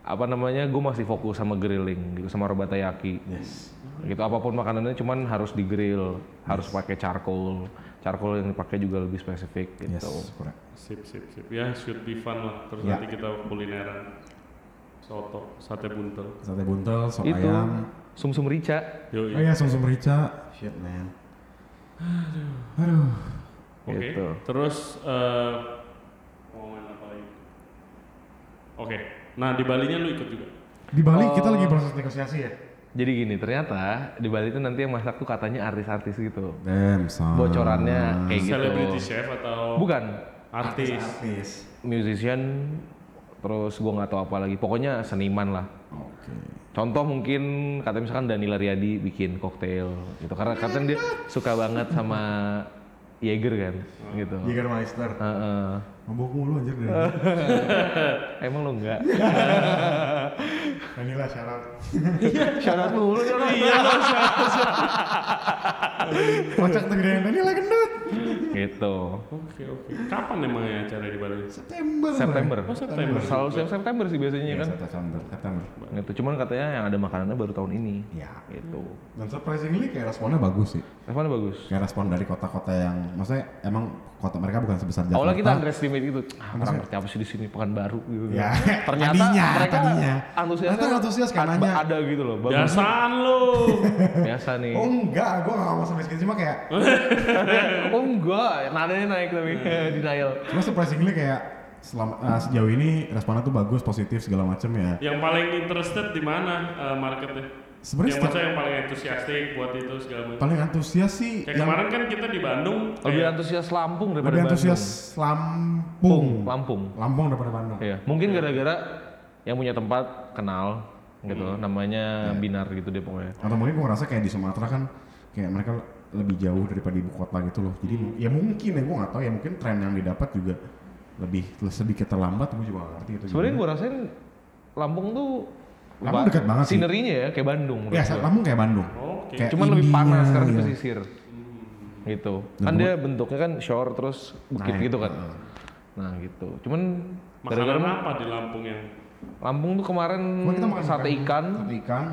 apa namanya gue masih fokus sama grilling gitu sama robatayaki. Yes. Gitu apa pun makanannya cuman harus di grill, harus pakai charcoal. Charcoal yang dipakai juga lebih spesifik gitu. Yes, correct. Sip sip sip. Ya should be fun lah. Terus Ya. nanti kita kulineran. Soto, sate buntel. sate buntel, sop itu ayam. sumsum rica. Yoi. Oh iya, sum-sum rica. Shit, man. Aduh. Oke. Gitu. Terus eh mau main apa lagi? Oke. Nah di Balinya lu ikut juga. Di Bali kita Oh. lagi proses negosiasi ya? Jadi gini, ternyata di Bali itu nanti yang masak tuh katanya artis-artis gitu. Damn, son. Bocorannya kayak gitu. Celebrity chef atau Bukan, artis? Artis. musician terus gua nggak tahu apa lagi. Pokoknya seniman lah. Oke. Contoh mungkin katanya misalkan Danila Riyadi bikin koktail gitu karena katanya dia suka banget sama Jaeger kan gitu. Jägermeister. Heeh. Mabok mulu anjir dari. *laughs* Emang lo enggak? *laughs* Inilah syarat. Syarat mulu *laughs* kan? Iya lo Kocak tuh Danila gendut. Gitu. Oke oke. Kapan emangnya acara di Bali? September. September. Oh September. Selalu setiap September sih biasanya Iya, kan. September. September. Gitu. Cuman katanya yang ada makanannya baru tahun ini. Ya. Gitu. Dan surprisingly kayak responnya bagus sih. Responnya bagus. Kayak respon dari kota-kota yang, maksudnya emang kota mereka bukan sebesar Jakarta. Awalnya kita underestimate gitu. Ah, orang ngerti apa sih di sini Pekanbaru gitu. Ya, *laughs* Ternyata tadinya, mereka tadinya. antusiasnya Ternyata antusias kan ada, nanya. ada gitu loh. Bagus. Biasaan lo. Biasa nih. Oh enggak, gue gak ngomong sampai segitu cuma kayak *laughs* oh enggak, nadanya naik tapi *laughs* denial. Cuma surprisingly kayak selama, eh, sejauh ini responnya tuh bagus, positif segala macem ya. Yang paling interested di mana eh, marketnya? Sebenarnya yang yang paling entusiastik buat itu segala macam. Paling antusias sih Kayak yang kemarin kan kita di Bandung. Lebih kayak- antusias Lampung daripada lebih Bandung. antusias Lampung. Lampung. Lampung daripada Bandung. Iya, mungkin gara-gara yang punya tempat kenal gitu, Hmm. namanya Iya. Binar gitu deh pokoknya. Atau mungkin gue ngerasa kayak di Sumatera kan kayak mereka lebih jauh daripada ibu kota gitu loh. Jadi ya mungkin ya gue nggak tahu ya mungkin tren yang didapat juga lebih sedikit terlambat gue juga gak ngerti itu. Sebenarnya gue rasain Lampung tuh Lampung dekat banget sih. Sinerinya ya kayak Bandung ya gua. Lampung kayak Bandung. Oke. Kayak Cuman lebih panas karena di iya. pesisir. Gitu. Dan Kan dia bentuknya kan shore terus bukit Naik, gitu kan. heeh. Nah gitu. Cuman Makanan apa di Lampung yang Lampung tuh kemarin Cuma kita makan sate ikan, Sate ikan.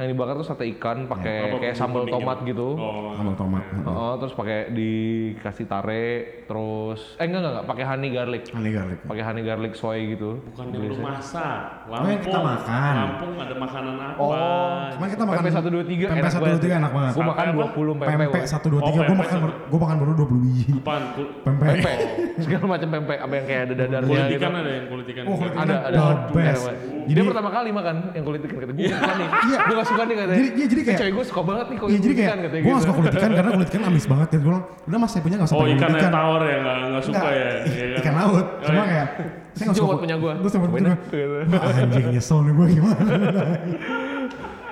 Yang dibakar tuh sate ikan pakai apa kayak sambal tomat gitu. Oh. Sambal tomat. Oh, terus pakai dikasih tare, terus eh enggak enggak, enggak pakai honey garlic. Honey garlic. Pakai honey garlic soy gitu. Bukan yang lu masak. Oh, yang kita makan. Lampung ada makanan apa? Oh, Kemarin kita makan Pempek 123 pempek enak 123 enak banget. Gue makan Apa? 20 pempek. Pempek woy. 1 2 3 Oh, gue pempek makan gue makan baru 20 biji. Apaan? Pempek. Pempek. *laughs* Segala macam pempek, apa yang kayak ada dadarnya Kulit gitu. ikan ada yang kulit ikan. Oh, kulit. Ada, ada. Jadi- Dia pertama kali makan yang kulit ikan kata nih. Iya. Gue gak suka nih katanya. Jadi- iya, jadi kayak- Cewek gue suka banget nih kulit Iya jadi kayak ikan katanya gue gak gitu. suka kulit ikan karena kulit ikan amis banget ya gue bilang udah mas saya punya gak usah Oh ikan yang tawar ya nggak nggak suka ya. Iya kan? ikan laut Oh, cuma iya. kayak saya gak suka punya gua. terus sama Cobain punya. Gitu. Wah, anjing nyesel nih gue gimana *laughs*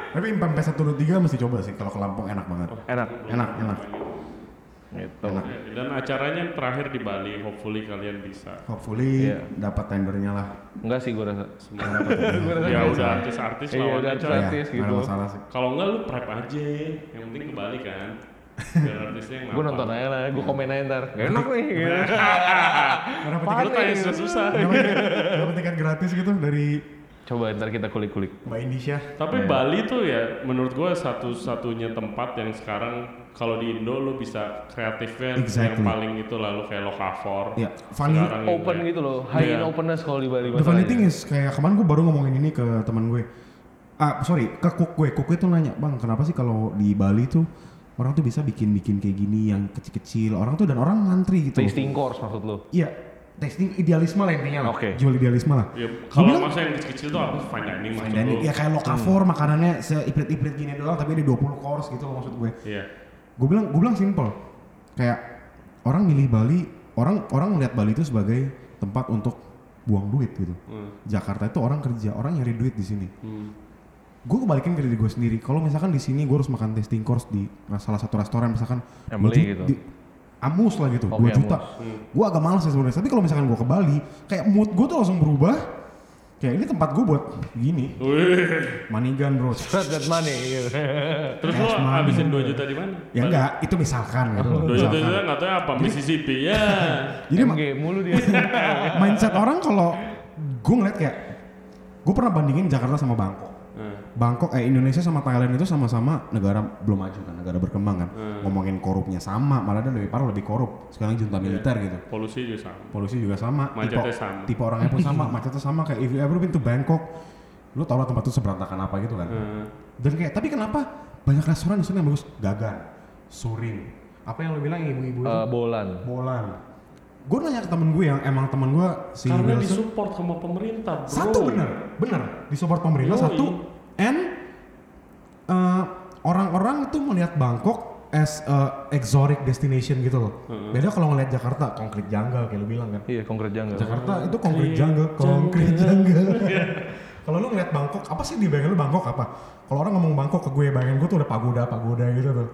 tapi pempek satu dua tiga mesti coba sih kalau ke Lampung enak banget Enak. enak enak Gitu. Ya, Dan acaranya yang terakhir di Bali, hopefully kalian bisa. hopefully Iya. dapat tendernya lah Enggak sih gue *laughs* rasa. ya udah artis-artis Iya, lawan udah aja. artis. Gratis nggak ada gitu. masalah sih Kalau enggak lu prep aja, yang penting ke Bali kan. Biar artisnya yang Gue nonton aja lah, gue komen aja ntar. Gak enak nih. gitu. *laughs* Lu tiket tanya susah-susah. dapat tiket gratis gitu dari Coba ntar kita kulik-kulik. Mbak Indonesia Tapi Bali tuh ya menurut gua satu-satunya tempat yang sekarang kalau di Indo lu bisa kreatifnya Exactly. yang paling itu lalu kayak Lokavor. Iya, funny. Sekarang Open juga. gitu loh, high in Iya. openness kalau di Bali The funny thing is kayak kemarin gue baru ngomongin ini ke teman gue. Ah sorry ke cook gue, cook gue tuh nanya bang kenapa sih kalau di Bali tuh orang tuh bisa bikin-bikin kayak gini yang kecil-kecil orang tuh dan orang ngantri gitu. Tasting course maksud lo. Iya, tasting idealisme lah intinya lah. Oke. Jual idealisme lah. Ya, kalau masa yang kecil-kecil tuh apa fine dining Fine dining, ya kayak lokavor makanannya seiprit-iprit gini doang tapi ada 20 course gitu loh maksud gue. Iya. Gue bilang gue bilang simple. Kayak orang milih Bali, orang orang melihat Bali itu sebagai tempat untuk buang duit gitu. Hmm. Jakarta itu orang kerja, orang nyari duit di sini. Hmm. gue kebalikin ke diri gue sendiri kalau misalkan di sini gue harus makan tasting course di salah satu restoran misalkan Yang dua beli ju- gitu. di- amus lah gitu Oke, 2 juta amus. gue agak males sih sebenarnya tapi kalau misalkan gue ke Bali kayak mood gue tuh langsung berubah kayak ini tempat gue buat gini Wih. money gun bro *laughs* Spread that money gitu. Terus money. habisin 2 juta di mana? ya enggak itu misalkan gitu 2 juta misalkan. juta nggak tahu apa Mississippi ya. *laughs* jadi MG mulu dia. *laughs* mindset orang kalau gue ngeliat kayak gue pernah bandingin Jakarta sama Bangkok Bangkok eh Indonesia sama Thailand itu sama-sama negara belum maju kan, negara berkembang kan. Ngomongin korupnya sama, malah dia lebih parah lebih korup. Sekarang junta militer gitu. polusi juga sama. Polusi juga sama, Macetnya tipe, sama. tipe orangnya pun sama, *laughs* macetnya sama kayak if you ever been to Bangkok, lu tau lah tempat itu seberantakan apa gitu kan. Hmm. Dan kayak tapi kenapa banyak restoran di sana yang bagus? Gagan, Suring. Apa yang lu bilang ibu-ibu itu? Eh, bolan. Bolan. Gue nanya ke temen gue yang emang temen gue si Karena Wilson. disupport sama pemerintah, bro. Satu bener, bener. Disupport pemerintah Yoi. satu. And eh, orang-orang itu melihat Bangkok as a exotic destination gitu loh. Beda kalau ngeliat Jakarta, konkret jungle kayak lu bilang kan. Iya, konkret jungle. Jakarta itu konkret jungle, konkret jungle. *laughs* kalau lu ngeliat Bangkok, apa sih di bayangan lu Bangkok apa? Kalau orang ngomong Bangkok ke gue, bayangan gue tuh udah pagoda-pagoda gitu tuh.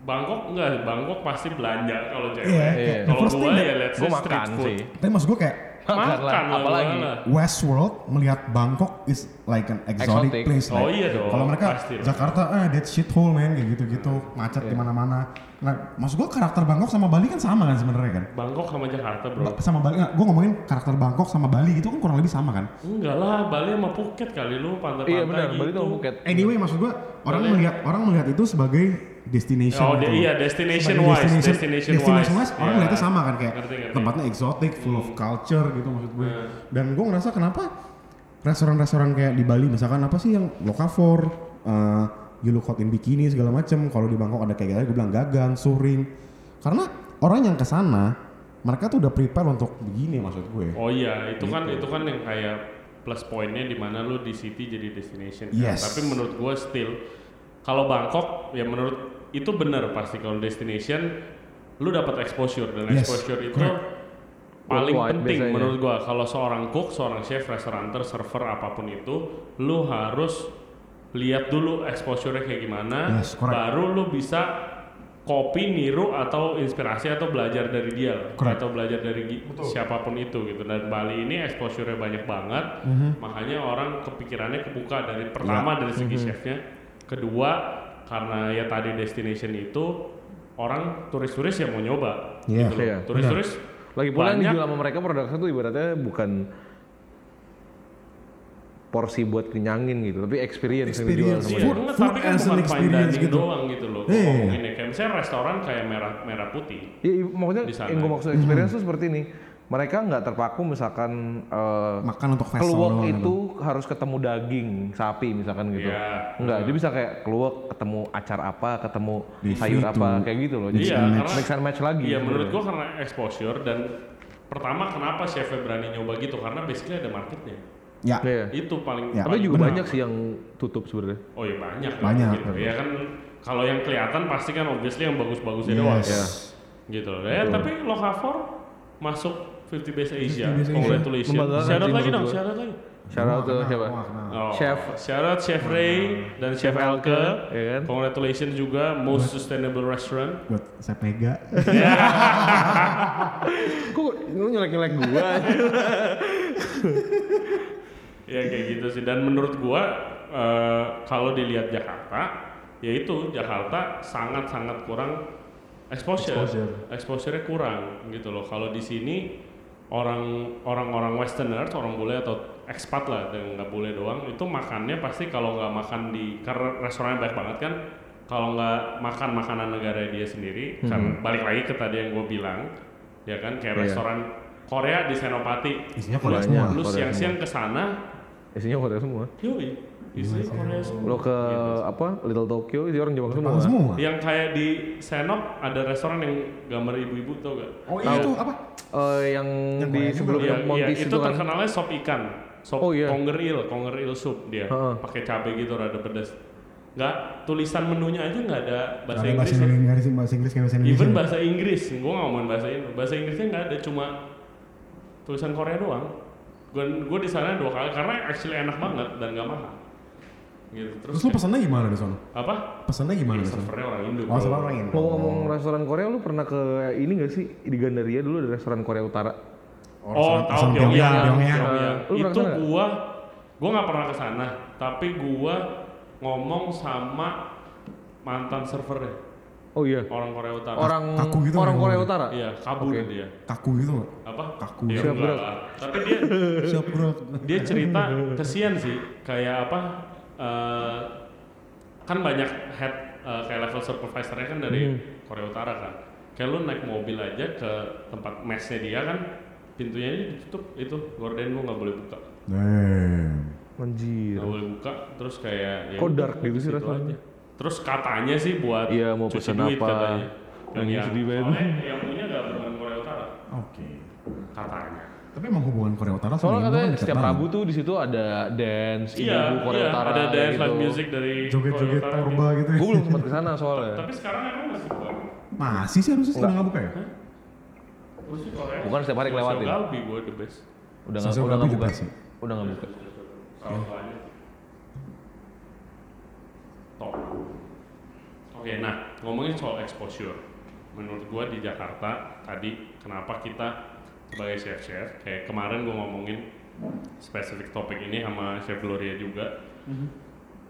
Bangkok enggak, Bangkok pasti belanja kalau cewek. Iya, Iya. kayak the Kalau that ya let's say Gue street makan food. sih. tapi maksud gue kayak Makan lah, apalagi. Westworld melihat Bangkok is like an exotic, Exotic. place. Oh like, iya dong, Kalau mereka pasti. Jakarta, ah that shithole man kayak gitu-gitu, macet di mana-mana. Nah, maksud gua karakter Bangkok sama Bali kan sama kan sebenarnya kan? Bangkok sama Jakarta, bro. Ba- Sama Bali, nggak, gua ngomongin karakter Bangkok sama Bali itu kan kurang lebih sama kan? Enggak lah, Bali sama Phuket kali lu pantai-pantai Iya benar, gitu. Bali tuh Phuket. Anyway, maksud gua orang Boleh. melihat orang melihat itu sebagai destination. Oh, gitu. iya, destination Sebagai wise, destination, destination destination wise. wise, orang Iya. melihatnya sama kan kayak Ngerti, ngerti. tempatnya exotic, full of culture gitu maksud gue. Hmm. Dan gue ngerasa kenapa restoran-restoran kayak di Bali misalkan apa sih yang Lokavor, uh, You Look Hot in Bikini segala macem. Kalau di Bangkok ada kayak gitu, gue bilang Gagan, Suring. Karena orang yang ke sana mereka tuh udah prepare untuk begini maksud gue. Oh iya, itu kan Gitu. itu kan yang kayak plus poinnya di mana lu di city jadi destination. kan. Yes. Tapi menurut gua still kalau Bangkok ya menurut itu benar pasti kalau destination lu dapat exposure dan Yes, exposure itu correct. paling Worldwide penting biasanya. menurut gua kalau seorang cook, seorang chef, restauranter, server apa pun itu lu harus lihat dulu exposure-nya kayak gimana Yes, correct. baru lu bisa copy, niru atau inspirasi atau belajar dari dia Correct. atau belajar dari gi- siapa pun itu gitu dan Bali ini exposure-nya banyak banget Mhm. makanya orang kepikirannya kebuka dari pertama dari segi Mhm. chefnya kedua karena ya tadi destination itu orang turis-turis yang mau nyoba Iya. gitu loh. Iya, turis-turis Lagi pula yang dijual sama mereka produknya tuh ibaratnya bukan porsi buat kenyangin gitu, tapi experience, yang dijual Experience. sama Iya, Food- food tapi kan as an bukan fine experience dining gitu. doang gitu loh. Gua Iya. ngomongin ya, kayak misalnya restoran kayak merah merah putih. Iya, iya, maksudnya yang gue maksud experience tuh seperti ini. Mereka nggak terpaku misalkan eh, Makan untuk keluak doang itu harus ketemu daging sapi misalkan gitu. Iya. Enggak, dia bisa kayak keluak ketemu acar apa, ketemu Di sayur situ. apa kayak gitu loh. Jadi Iya, and karena mix and match lagi. Iya, menurut sebenarnya. gua karena exposure dan pertama kenapa chefnya berani nyoba gitu karena basically ada marketnya. Ya. Iya. Itu paling Ya. Tapi juga benar. banyak sih yang tutup sebenarnya. Oh iya banyak Banyak. gitu. Ya kan kalau yang kelihatan pasti kan obviously yang bagus-bagusnya doang. Yes. Gitu loh. Ya, tapi Lokavor masuk 50 Best Asia. 50 Best Asia. Congratulations. Membanggakan Shout out lagi menurut dong, shout out lagi. Shout out Wah, siapa? Oh, Chef. shout out Chef Ray dan Chef Elke. ya kan? Congratulations juga most sustainable restaurant. Buat saya pega. *laughs* Kok lu nyelek-nyelek gua? *laughs* ya kayak gitu sih dan menurut gua eh, kalau dilihat Jakarta ya itu Jakarta sangat-sangat kurang exposure Exposure. exposure-nya kurang gitu loh kalau di sini orang orang-orang westerners orang bule atau expat lah dan nggak boleh doang itu makannya pasti kalau nggak makan di karena restorannya banyak banget kan kalau nggak makan makanan negara dia sendiri karena balik lagi ke tadi yang gue bilang ya kan kayak Iya. restoran Korea di Senopati Isinya Korea Banyak. semua. lu siang-siang ke sana Isinya Korea semua. Yoi, isi Korea semua. Lo ke apa Little Tokyo isi orang Jepang semua. Semua. Yang kayak di Senop ada restoran yang gambar ibu-ibu tau gak? Oh iya itu apa? Eh, yang, Yang di sebelum yang iya, itu itu kan. terkenalnya sop ikan. Sop Oh, iya. konger il, konger il soup dia. Heeh. Pakai cabai gitu rada pedas. Nggak, tulisan menunya aja nggak ada bahasa Ada Inggris. bahasa ya. Inggris, ada bahasa Inggris, bahasa Indonesia. Even bahasa Inggris, gue nggak ngomongin bahasa Inggris. Bahasa Inggrisnya nggak ada, cuma tulisan Korea doang. Gue gue di sana dua kali karena actually enak banget dan nggak mahal. Gitu. Terus, Terus lu pesannya gimana di sana? apa? Pesannya gimana di sana? Servernya orang Indo. Oh, sama orang Indo. Ngomong-ngomong restoran Korea, lu pernah ke ini gak sih di Gandaria dulu ada restoran Korea Utara? Oh, restoran- tahu Pyongyang. Itu gua gua nggak pernah ke sana, tapi gua ngomong sama mantan servernya Oh iya. orang Korea Utara. Orang Kaku gitu orang Korea ngomong? Utara. Iya, kabur Oke. dia. Kaku gitu nggak? Apa? Kaku. Ya, Siap, enggak bro. Tapi dia *laughs* Siap bro. dia cerita kesian sih, kayak apa? Eh, kan banyak head eh, kayak level supervisornya kan dari Hmm. Korea Utara kan. Kayak lu naik mobil aja ke tempat mesnya dia kan pintunya ini ditutup itu gorden lu nggak boleh buka. Damn. Anjir. nggak boleh buka terus kayak ya Kok dark gitu sih situ rasanya? terus katanya sih buat Iya, mau duit apa, katanya yang yang soalnya yang punya nggak berhubungan Korea Utara Oke. katanya Tapi emang hubungan Korea Utara sama Soalnya Indo katanya kan deket setiap banget. Rabu tuh di situ ada dance, iya ibu Korea iya Utara ada dance gitu. live music dari Joget-joget Korea Utara purba gitu. Gue belum sempat ke sana soalnya. *laughs* tapi sekarang emang masih buka Masih sih harusnya sudah nggak buka ya? Gue Bukan setiap hari kelewatin. Sosio Galbi gue the best Udah nggak Sosok udah nggak the buka. best sih. Udah nggak buka. Salah banyak. Top. Oke, nah ngomongin soal exposure, menurut gua di Jakarta tadi kenapa kita sebagai chef-chef, kayak kemarin gua ngomongin spesifik topik ini sama Chef Gloria juga,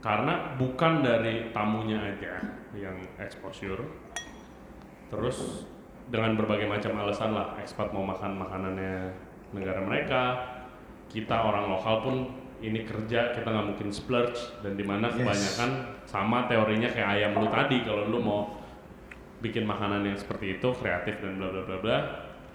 karena bukan dari tamunya aja yang exposure, terus dengan berbagai macam alasan lah, ekspat mau makan makanannya negara mereka, kita orang lokal pun ini kerja kita nggak mungkin splurge dan di mana kebanyakan sama teorinya kayak ayam lu tadi kalau lu mau bikin makanan yang seperti itu kreatif dan bla bla bla bla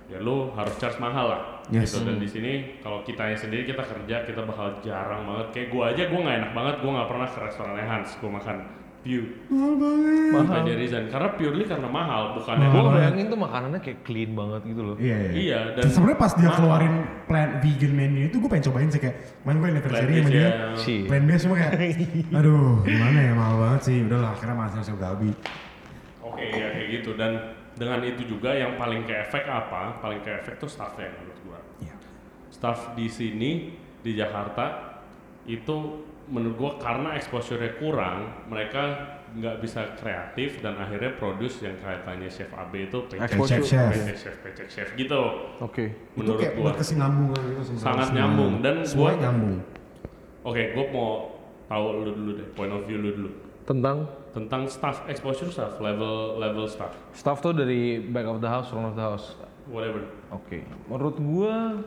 ya lu harus charge mahal lah Yes. gitu dan di sini kalau kita yang sendiri kita kerja kita bakal jarang banget kayak gua aja gua nggak enak banget gua nggak pernah ke restoran Hans gua makan view Mahal banget. mahal dari Rizan karena purely karena mahal bukan Gue emang bayangin tuh makanannya kayak clean banget gitu loh. Iya, iya. iya dan Sebenarnya pas dia mahal. keluarin plan vegan menu itu gue pengen cobain sih kayak main gue anniversary sama dia. ya. Si. Plan base cuma kayak *laughs* aduh gimana ya mahal banget sih. Udahlah akhirnya masih Sosok Gabi. Oke ya kayak gitu dan dengan itu juga yang paling ke efek apa? Paling ke efek tuh staffnya menurut gua. Iya. Staff di sini di Jakarta itu menurut gua karena exposure-nya kurang, mereka nggak bisa kreatif dan akhirnya produce yang kaitannya chef AB itu pecek. Chef, chef. pecek chef pecek chef gitu Oke. Itu menurut kayak gua. buat kesinambungan gitu sebenarnya. Sangat semuanya. nyambung. Dan semua gua- nyambung. Oke, gua mau tahu lu dulu deh, point of view lu dulu Tentang tentang staff exposure staff level level staff staff tuh dari back of the house, front of the house. whatever. Oke. Menurut gua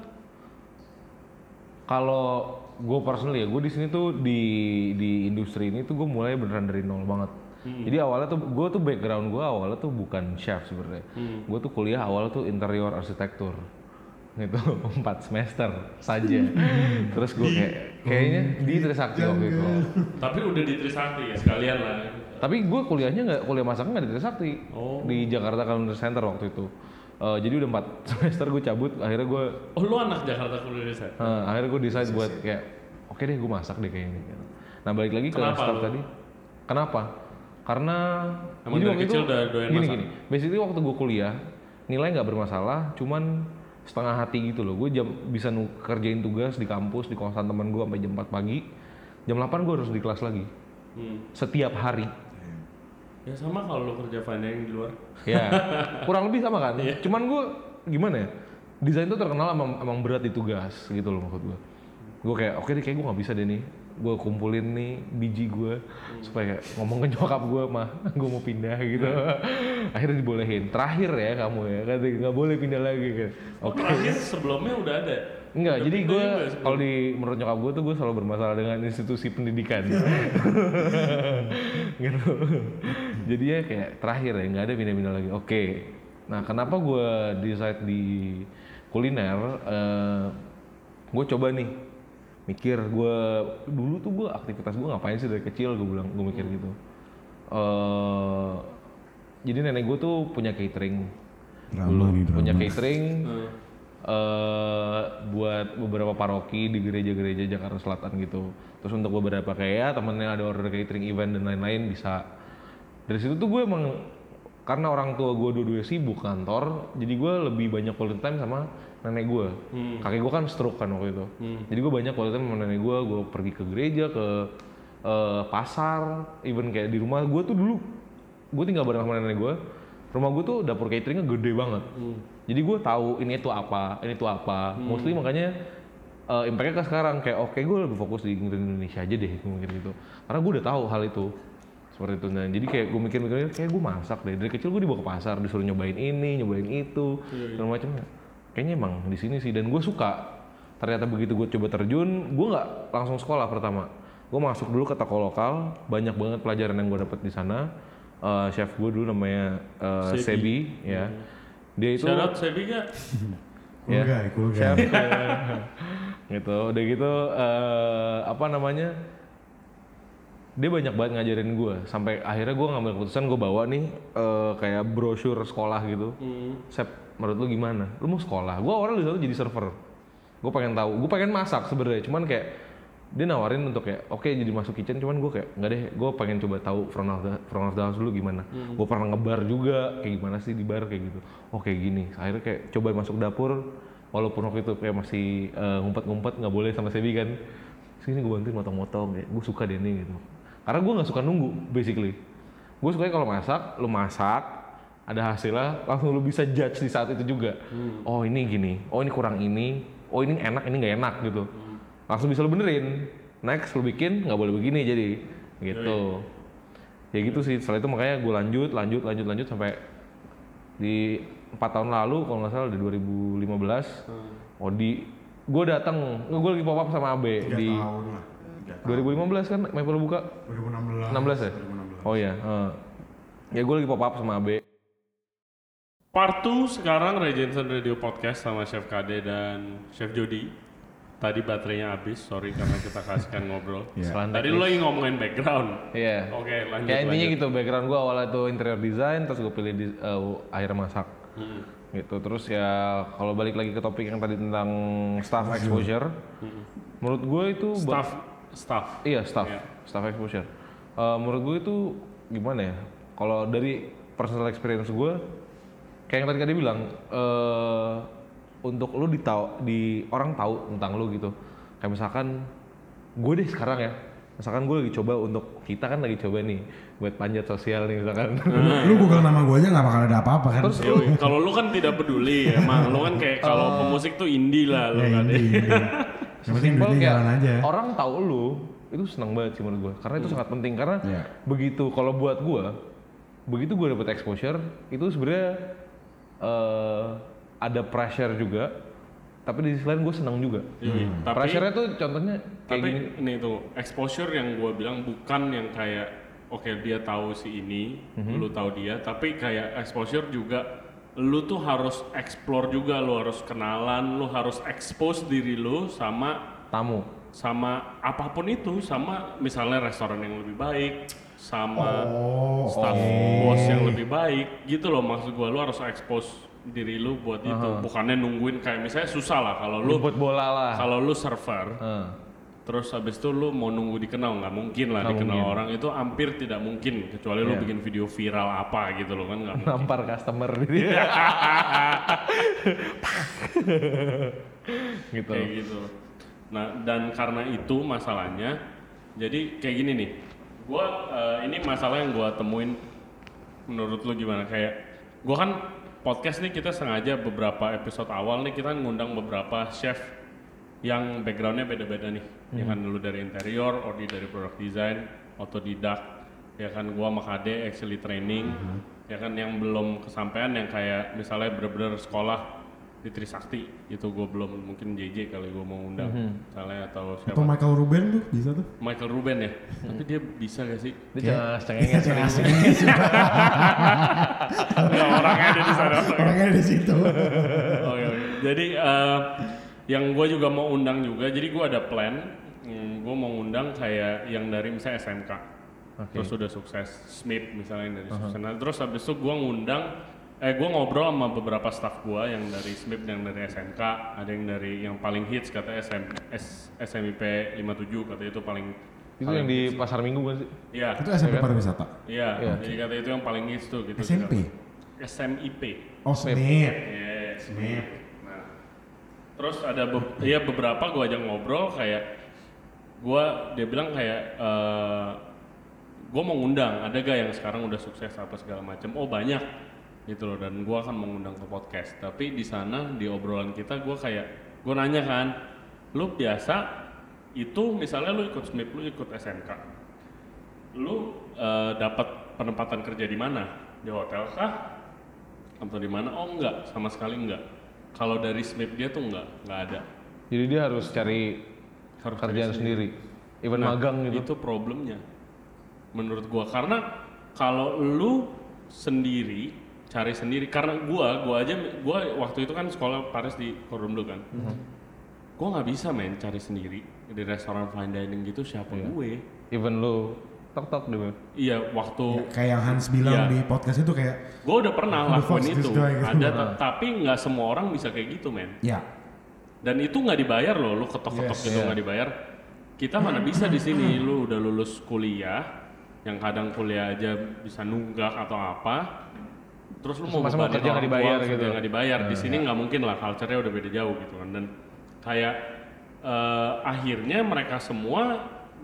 kalau gue personally ya, gue di sini tuh di di industri ini tuh gue mulai beneran dari nol banget. Jadi awalnya tuh gue tuh background gue awalnya tuh bukan chef sebenarnya. Gue tuh kuliah awalnya tuh interior arsitektur gitu *laughs* empat semester saja. Terus gue kayak kayaknya di Trisakti waktu itu. Tapi udah di Trisakti ya sekalian lah. Tapi gue kuliahnya nggak kuliah masaknya nggak di Trisakti Oh. di Jakarta Calendar Center waktu itu. Eh, jadi udah empat *laughs* semester gue cabut, akhirnya gue Oh lu anak Jakarta kuliah Desa? Nah, akhirnya gue decide buat kayak oke deh gue masak deh kayaknya. Nah balik lagi ke Kenapa lu? tadi. Kenapa? Karena Emang jadi dari waktu kecil udah doyan gini masak? gini. Basically waktu gue kuliah nilai nggak bermasalah, cuman setengah hati gitu loh. Gue jam bisa kerjain tugas di kampus di kosan temen gue sampai jam 4 pagi. Jam 8 gue harus di kelas lagi. Hmm. Setiap hari. Ya sama kalau lu kerja finance di luar. Ya, *laughs* kurang lebih sama kan. Iya. Cuman gue gimana ya? Desain tuh terkenal emang, emang berat di tugas gitu loh maksud gue. Gue kayak oke deh kayak gue nggak bisa deh nih. Gue kumpulin nih biji gue supaya ngomong ke nyokap gue mah *laughs* gue mau pindah gitu. *laughs* Akhirnya dibolehin. Terakhir ya kamu ya kan nggak boleh pindah lagi kan. Oke. Terakhir sebelumnya udah ada. Enggak, jadi gue kalau di menurut nyokap gue tuh gue selalu bermasalah dengan institusi pendidikan. gitu. Jadi ya kayak terakhir ya nggak ada pindah-pindah lagi. Oke. Nah kenapa gue decide di kuliner? eh gue coba nih mikir gue dulu tuh gue aktivitas gue ngapain sih dari kecil gue bilang gue mikir gitu. eh jadi nenek gue tuh punya catering Drama dulu nih, drama. punya catering Hmm. eh buat beberapa paroki di gereja-gereja Jakarta Selatan gitu. Terus untuk beberapa kayak ya temennya ada order catering event dan lain-lain bisa. Dari situ tuh gue emang karena orang tua gue dua-duanya sibuk kantor, jadi gue lebih banyak quality time sama nenek gue. Kakek gue kan stroke kan waktu itu. Jadi gue banyak quality time sama nenek gue. Gue pergi ke gereja, ke eh, pasar, even kayak di rumah gue tuh dulu gue tinggal bareng sama nenek gue. Rumah gue tuh dapur cateringnya gede banget. Jadi gue tahu ini tuh apa, ini tuh apa. Mostly makanya uh, impactnya ke sekarang kayak oke gue lebih fokus di Indonesia aja deh mikir gitu. Karena gue udah tahu hal itu seperti itu. Nah, jadi kayak gue mikir-mikir kayak gue masak deh. Dari kecil gue dibawa ke pasar, disuruh nyobain ini, nyobain itu, segala macam. Kayaknya emang di sini sih dan gue suka. Ternyata begitu gue coba terjun, gue nggak langsung sekolah pertama. Gue masuk dulu ke toko lokal, banyak banget pelajaran yang gue dapet di sana. Uh, chef gue dulu namanya uh, Sebi. Sebi, ya. Dia itu Shout out Sebi gak? *laughs* Ya. Cool guy, cool guy. chef *laughs* gitu udah gitu eh, apa namanya dia banyak banget ngajarin gue sampai akhirnya gue ngambil keputusan gue bawa nih eh, kayak brosur sekolah gitu. Sep menurut lu gimana? Lu mau sekolah? Gue awalnya situ jadi server. Gue pengen tahu. Gue pengen masak sebenarnya. Cuman kayak dia nawarin untuk kayak oke jadi masuk kitchen. Cuman gue kayak nggak deh gue pengen coba tahu front of the, front of the house dulu gimana. Gue pernah ngebar juga kayak gimana sih di bar kayak gitu. Oh kayak gini. Akhirnya kayak coba masuk dapur. Walaupun waktu itu kayak masih eh, ngumpet-ngumpet nggak boleh sama Sebi kan. Sini gue bantuin motong-motong kayak gue suka deh nih gitu karena gue nggak suka nunggu basically. Gue sukanya kalau masak lu masak ada hasilnya langsung lu bisa judge di saat itu juga. Oh ini gini. Oh ini kurang ini. Oh ini enak ini nggak enak gitu. Langsung bisa lu benerin. Next lu bikin nggak boleh begini jadi. Gitu. Ya gitu sih. Setelah itu makanya gue lanjut lanjut lanjut lanjut sampai di empat tahun lalu kalau nggak salah di 2015 oh di gue datang gue lagi pop up sama Abe di tahun lah. 2015 kan Maple buka 2016. 16 ya? Oh iya. eh. Ya gue lagi pop up sama Abe. Part 2 sekarang Regensen Radio Podcast sama Chef KD dan Chef Jody. Tadi baterainya habis, sorry karena kita kasihkan ngobrol. *laughs* Iya. Selain Tadi lu lagi ngomongin background. Iya. Oke, lanjut. Kayak intinya lanjut. gitu background gue awalnya tuh interior design terus gue pilih di, akhirnya masak. Hmm. Gitu. Terus ya kalau balik lagi ke topik yang tadi tentang staff exposure. Menurut gue itu Hmm. Staff, staff. Iya staff, Iya. staff exposure. Eh, menurut gue itu gimana ya? Kalau dari personal experience gue, kayak yang tadi tadi bilang, eh untuk lu ditau, di orang tahu tentang lu gitu. Kayak misalkan gue deh sekarang ya, misalkan gue lagi coba untuk kita kan lagi coba nih buat panjat sosial nih misalkan. *laughs* Lu Google nama gue aja nggak bakal ada apa-apa kan? Terus Kalau lu kan tidak peduli, emang lu kan kayak *laughs* kalau pemusik tuh indie lah lu ya kan. *laughs* Yang penting duitnya kayak jalan aja. Orang tahu lu itu senang banget sih menurut gue, karena itu sangat penting karena Iya. begitu kalau buat gue, begitu gue dapet exposure itu sebenarnya eh, ada pressure juga, tapi di sisi lain gue senang juga. Yoi, Tapi Pressure-nya tuh contohnya kayak tapi gini. ini tuh exposure yang gue bilang bukan yang kayak oke dia tahu si ini, Mhm. lu tahu dia, tapi kayak exposure juga lu tuh harus explore juga, lu harus kenalan, lu harus expose diri lu sama Tamu. sama apa pun itu, sama misalnya restoran yang lebih baik, sama Oh, staff bos yang lebih baik, gitu loh maksud gua. Lu harus expose diri lu buat itu, bukannya nungguin kayak misalnya susah lah kalau lu Buat bola lah. kalau lu server Eh, Terus habis itu lu mau nunggu dikenal nggak mungkin lah Nggak dikenal mungkin. orang itu hampir tidak mungkin kecuali lu Iya. bikin video viral apa gitu loh kan nggak mungkin. nampar customer gitu. *laughs* gitu. kayak gitu. Nah dan karena itu masalahnya jadi kayak gini nih. Gua eh, ini masalah yang gua temuin menurut lu gimana kayak gua kan podcast nih kita sengaja beberapa episode awal nih kita ngundang beberapa chef yang backgroundnya beda-beda nih. Ya kan dulu dari interior, Odi dari product design, otodidak ya kan gua sama Kade actually training. Ya kan yang belum kesampaian yang kayak misalnya bener-bener sekolah di Trisakti itu gua belum mungkin JJ kali gua mau undang misalnya atau siapa. Atau Michael Ruben tuh bisa tuh. Michael Ruben ya? Tapi dia bisa gak sih? Dia jangan cengenges Nggak, orangnya ada di sana. Orangnya di situ. Oke, *laughs* oke. Jadi eh, yang gue juga mau undang juga. Jadi gue ada plan. gue mau undang kayak yang dari misalnya SMK. Terus udah sukses. SMIP misalnya yang dari sukses. Nah, terus habis itu gue ngundang. Eh gue ngobrol sama beberapa staff gue yang dari SMIP dan dari SMK. Ada yang dari yang paling hits katanya SM, S, SMIP 57 katanya itu paling itu yang di pasar minggu kan sih? Iya, Itu SMP pariwisata. iya. Iya. Jadi katanya itu yang paling hits tuh gitu. SMP? SMIP. Oh, Smith. Yes. Smith. Terus ada be ya beberapa gue ajak ngobrol kayak gue dia bilang kayak eh gue mau ngundang ada gak yang sekarang udah sukses apa segala macam oh banyak gitu loh dan gue akan mengundang ke podcast. Tapi di sana di obrolan kita gue kayak gue nanya kan lu biasa itu misalnya lu ikut SMIP lu ikut SMK lu eh, dapat penempatan kerja di mana? Di hotel kah? Atau di mana? Oh enggak sama sekali enggak kalau dari SMIP dia tuh enggak enggak ada. Jadi dia harus cari harus kerjaan dari sendiri. Even Nah, magang gitu. itu problemnya menurut gua. Karena kalau lu sendiri cari sendiri karena gua gua aja gua waktu itu kan sekolah Paris di Cordon Bleu kan. Mhm. gue nggak bisa main cari sendiri. Di restoran fine dining gitu siapa gue? Even lu tok tok deh iya waktu Kayak yang Hans bilang Iya. di podcast itu kayak gue udah pernah lakuin itu. guy. Gitu. ada *laughs* ta- tapi nggak semua orang bisa kayak gitu men. Ya. Dan itu nggak dibayar loh lu ketok-ketok Yes, gitu iya. nggak dibayar. Kita mana bisa di sini *laughs* lu udah lulus kuliah yang kadang kuliah aja bisa nunggak atau apa terus lu mau Terus masa mau bebanin kerja nggak dibayar gitu. nggak dibayar. Di sini nggak mungkin lah culture-nya udah beda jauh gitu kan. Dan kayak eh, akhirnya mereka semua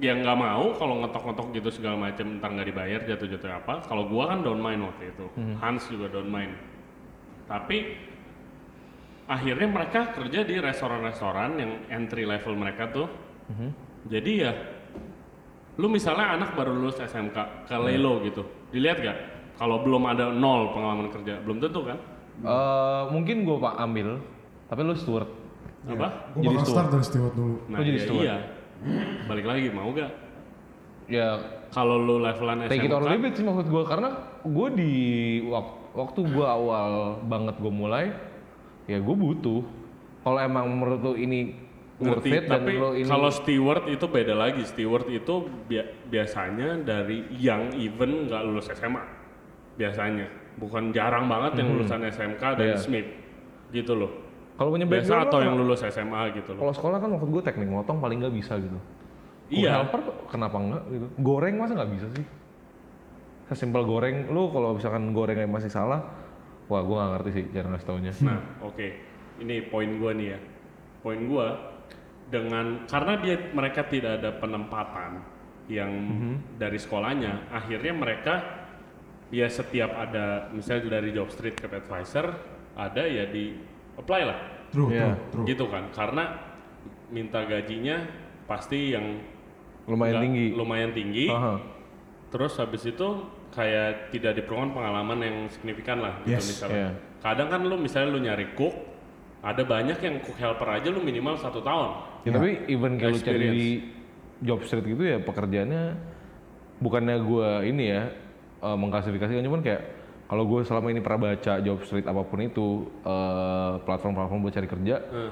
yang nggak mau kalau ngetok-ngetok gitu segala macam ntar nggak dibayar jatuh-jatuh apa. Kalau gua kan don't mind waktu itu. Hans juga don't mind. Tapi akhirnya mereka kerja di restoran-restoran yang entry level mereka tuh. Jadi ya lu misalnya anak baru lulus SMK ke Lelo gitu. Dilihat gak kalau belum ada nol pengalaman kerja belum tentu kan? Eh, mungkin gue pak ambil tapi lu steward. Apa? Gue Jadi bakal steward. start dari steward dulu. nah Oh, jadi ya steward. iya balik lagi mau gak ya. Kalau lu levelan take it or SMK leave it sih maksud gue karena gue di wak- waktu gue awal banget gue mulai ya gue butuh. Kalau emang menurut lu ini worth ngerti it dan tapi lu ini kalau steward itu beda lagi. Steward itu bia- biasanya dari yang even nggak lulus SMA biasanya. Bukan jarang banget yang lulusan SMK dan Iya. SMIP gitu loh kalau punya biasa background atau lo yang nggak- lulus SMA gitu loh kalau sekolah kan maksud gue teknik motong paling nggak bisa gitu Iya. helper kenapa enggak gitu goreng masa nggak bisa sih sesimpel goreng lu kalau misalkan gorengnya masih salah wah gue nggak ngerti sih cara ngasih taunya Nah, oke. Ini poin gua nih ya. Poin gua dengan karena dia mereka tidak ada penempatan yang dari sekolahnya, akhirnya mereka ya setiap ada misalnya dari job street ke advisor ada ya di apply lah True, Iya. true, true. gitu kan karena minta gajinya pasti yang lumayan tinggi lumayan tinggi Aha. terus habis itu kayak tidak diperlukan pengalaman yang signifikan lah gitu Yes, misalnya iya. kadang kan lu misalnya lu nyari cook ada banyak yang cook helper aja lu minimal satu tahun Ya, tapi even kalau cari di job street gitu ya pekerjaannya bukannya gue ini ya eh, mengklasifikasikan cuman kayak kalau gue selama ini pernah baca job street apa pun itu eh, platform-platform buat cari kerja Hmm.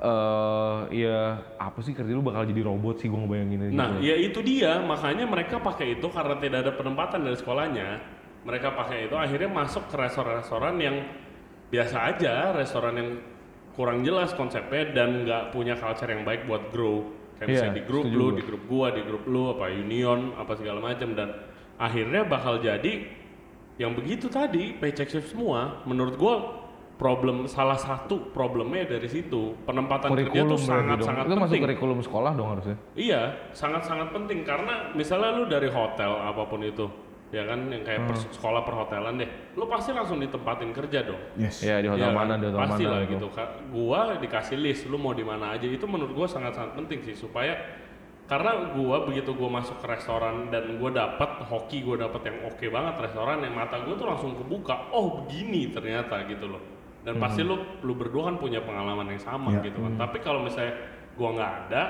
eh ya apa sih kerja lu bakal jadi robot sih gue ngebayanginnya gitu. nah ya itu dia makanya mereka pakai itu karena tidak ada penempatan dari sekolahnya mereka pakai itu akhirnya masuk ke restoran-restoran yang biasa aja restoran yang kurang jelas konsepnya dan nggak punya culture yang baik buat grow kayak Iya, misalnya di grup lu gua. di grup gua di grup lu apa union apa segala macam dan akhirnya bakal jadi yang begitu tadi paycheck shift semua menurut gua problem salah satu problemnya dari situ penempatan kerja kurikulum tuh berarti sangat dong. sangat itu masuk penting kurikulum sekolah dong harusnya Iya, sangat-sangat penting karena misalnya lu dari hotel apa pun itu, ya kan yang kayak pers- sekolah perhotelan deh, lu pasti langsung ditempatin kerja dong. Yes. ya di hotel Iya mana kan? di hotel pasti mana lah gitu. gitu. Gua dikasih list, lu mau di mana aja itu menurut gua sangat-sangat penting sih supaya karena gua begitu gua masuk ke restoran dan gua dapat hoki gua dapat yang oke banget restoran yang mata gua tuh langsung kebuka. Oh begini ternyata gitu loh. Dan pasti lu lu berdua kan punya pengalaman yang sama Ya. gitu kan. Tapi kalau misalnya gua nggak ada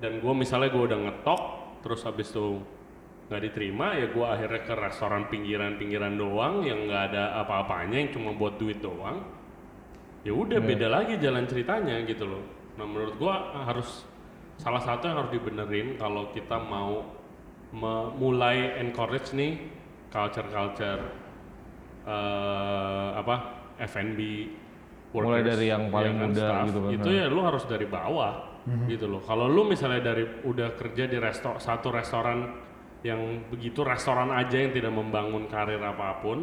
dan gua misalnya gua udah ngetok terus habis itu nggak diterima ya gua akhirnya ke restoran pinggiran-pinggiran doang yang nggak ada apa-apanya yang cuma buat duit doang. Ya udah beda lagi jalan ceritanya gitu loh. Nah menurut gua harus salah satu yang harus dibenerin kalau kita mau me- mulai encourage nih culture culture eh apa F&B Mulai workers, dari yang paling ya kan, muda staff, gitu kan. itu ya lu harus dari bawah gitu loh. Kalau lu misalnya dari udah kerja di resto satu restoran yang begitu restoran aja yang tidak membangun karir apa pun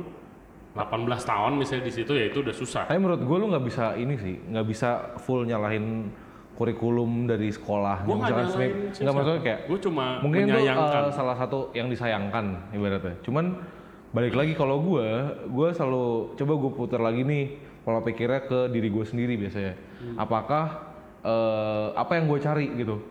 18 tahun misalnya di situ ya itu udah susah. Tapi menurut gue lu nggak bisa ini sih, nggak bisa full nyalahin kurikulum dari sekolah. Misalkan nyalahin Smith, siapa. nggak maksudnya kayak Gua cuma mungkin itu uh, salah satu yang disayangkan ibaratnya. Cuman balik lagi kalau gue, gue selalu coba gue putar lagi nih pola pikirnya ke diri gue sendiri biasanya. Hmm. Apakah uh, apa yang gue cari gitu?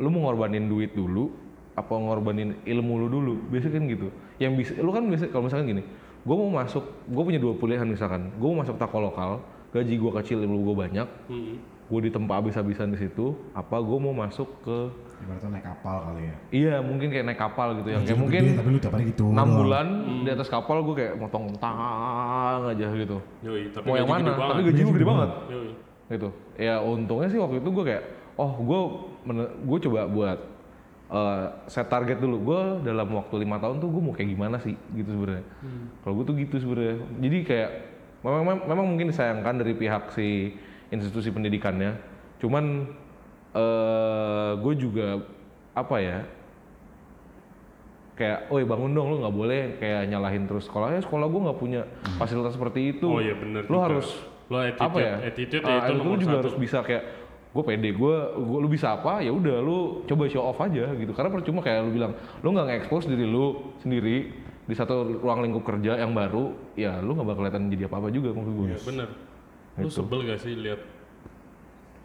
Lu mau ngorbanin duit dulu, apa ngorbanin ilmu lu dulu? Biasanya kan gitu. Yang bisa, lu kan biasa kalau misalkan gini, gue mau masuk, gue punya dua pilihan misalkan, gue mau masuk tako lokal, gaji gue kecil, ilmu gue banyak, Hmm. Gue ditempa habis-habisan di situ, apa gue mau masuk ke Ibaratnya naik kapal kali ya. Iya mungkin kayak naik kapal gitu yang kayak mungkin gede, tapi lu gitu. enam bulan di atas kapal gue kayak motong tang aja gitu. Yoi, tapi Mau yang gede mana? banget. Tapi gaji gue gede banget. Yoi. gitu ya untungnya sih waktu itu gue kayak oh gue gue coba buat uh, set target dulu gue dalam waktu lima tahun tuh gue mau kayak gimana sih gitu sebenarnya kalau gue tuh gitu sebenarnya jadi kayak memang- memang mungkin disayangkan dari pihak si institusi pendidikannya cuman eh gue juga apa ya kayak, oh bangun dong, lu nggak boleh kayak nyalahin terus sekolah. Ya sekolah gue nggak punya fasilitas seperti itu. Oh iya bener Lu juga. harus Lo attitude, apa ya? attitude ya itu lu juga satu. harus bisa kayak gue pede, gue, gue lu bisa apa ya udah lu coba show off aja gitu. Karena percuma kayak lu bilang, lu nggak nge-expose diri lu sendiri di satu ruang lingkup kerja yang baru, ya lu nggak bakal kelihatan jadi apa-apa juga maksud gue. Iya bener. Lu sebel gak sih lihat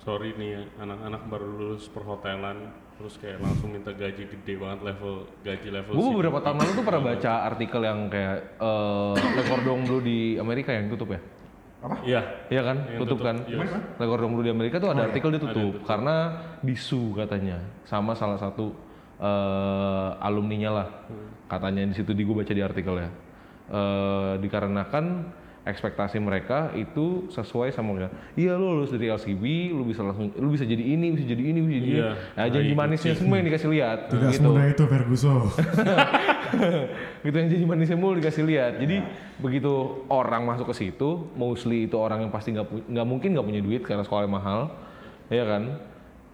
sorry nih ya, anak-anak baru lulus perhotelan terus kayak langsung minta gaji gede banget level gaji level Gue beberapa tahun lalu tuh pernah baca artikel yang kayak eh Le Cordon Bleu di Amerika yang tutup ya. Iya. Iya kan, Yang tutup, tutup, kan. yes. Le Cordon Bleu di Amerika tuh ada artikel dia Ada tutup tutup. karena disu katanya sama salah satu eh alumninya lah. Katanya di situ di gue baca di artikelnya. Eh dikarenakan ekspektasi mereka itu sesuai sama mereka. Iya lu lulus dari LCB, lu bisa langsung lu bisa jadi ini, bisa jadi ini, bisa jadi Iya. ini. Nah, janji manisnya semua yang dikasih lihat Tidak gitu. semudah itu Ferguson. *laughs* gitu yang jadi manisnya mulu dikasih lihat jadi begitu orang masuk ke situ mostly itu orang yang pasti nggak nggak mungkin nggak punya duit karena sekolah mahal ya kan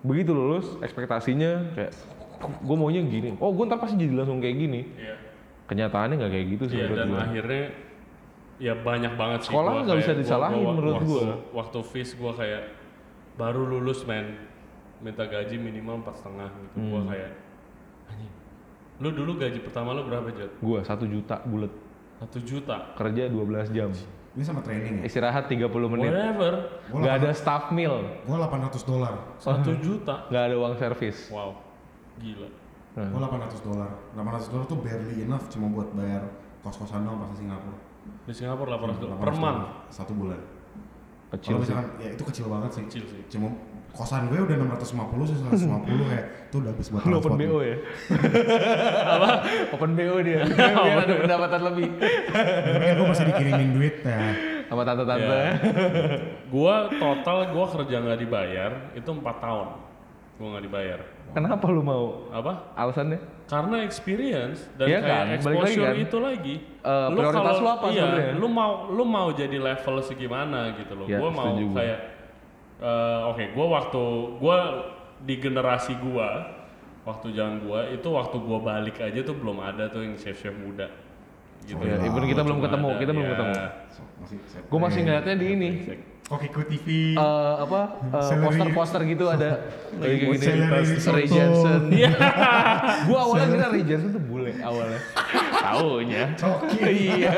begitu lulus ekspektasinya kayak gue maunya gini oh gue ntar pasti jadi langsung kayak gini Iya. kenyataannya nggak kayak gitu sih Iya menurut dan akhirnya ya banyak banget sih Sekolah gua nggak bisa gua- disalahin gua- menurut waktu, gua. Waktu fees gua kayak baru lulus men minta gaji minimal empat setengah gitu. Gua Hmm. kayak anjing. Lu dulu gaji pertama lu berapa Jat? gue satu juta bulat Satu juta. kerja 12 jam Ini sama training ya? istirahat 30 menit Whatever. Gua nggak ada 800 staff meal Gua 800 dolar. Satu juta. nggak ada uang servis Wow. Gila. Nah. Gua 800 dolar. 800 dolar tuh barely enough cuma buat bayar kos-kosan doang pas di Singapura. Di Singapura 800 dolar 800 per month. Satu bulan. kecil Kalau sih misalkan ya itu kecil banget sih. Kecil sih. Cuma kosan gue udah 650 sih 150 kayak itu udah habis buat Lu open transport. BO ya? *laughs* Apa? Open BO dia. *laughs* Biar ada pendapatan lebih. Mungkin gue masih dikirimin duit ya. Sama tante-tante. Ya. Gua total gua kerja nggak dibayar itu empat tahun. Gua nggak dibayar. Kenapa lu mau? Apa? Alasannya? Karena experience dan Iya kayak kan, balik lagi exposure kan. itu lagi. Eh, prioritas lu apa iya, sebenarnya? Lu mau lu mau jadi level segimana gitu loh. Ya, gua mau gua. kayak eh, oke, gua waktu gua di generasi gua waktu zaman gua itu waktu gua balik aja tuh belum ada tuh yang chef-chef muda. Gitu. Ya, even kita belum ketemu, ada, kita belum ya. ketemu. So, masih set. Gue masih ngeliatnya di ini. Kokiko TV. Eh, apa eh, Celery. poster-poster gitu ada *laughs* kayak gini. Ray Jensen *laughs* Iya. gua awalnya kira Ray Jensen tuh bule awalnya *laughs* taunya Coki. iya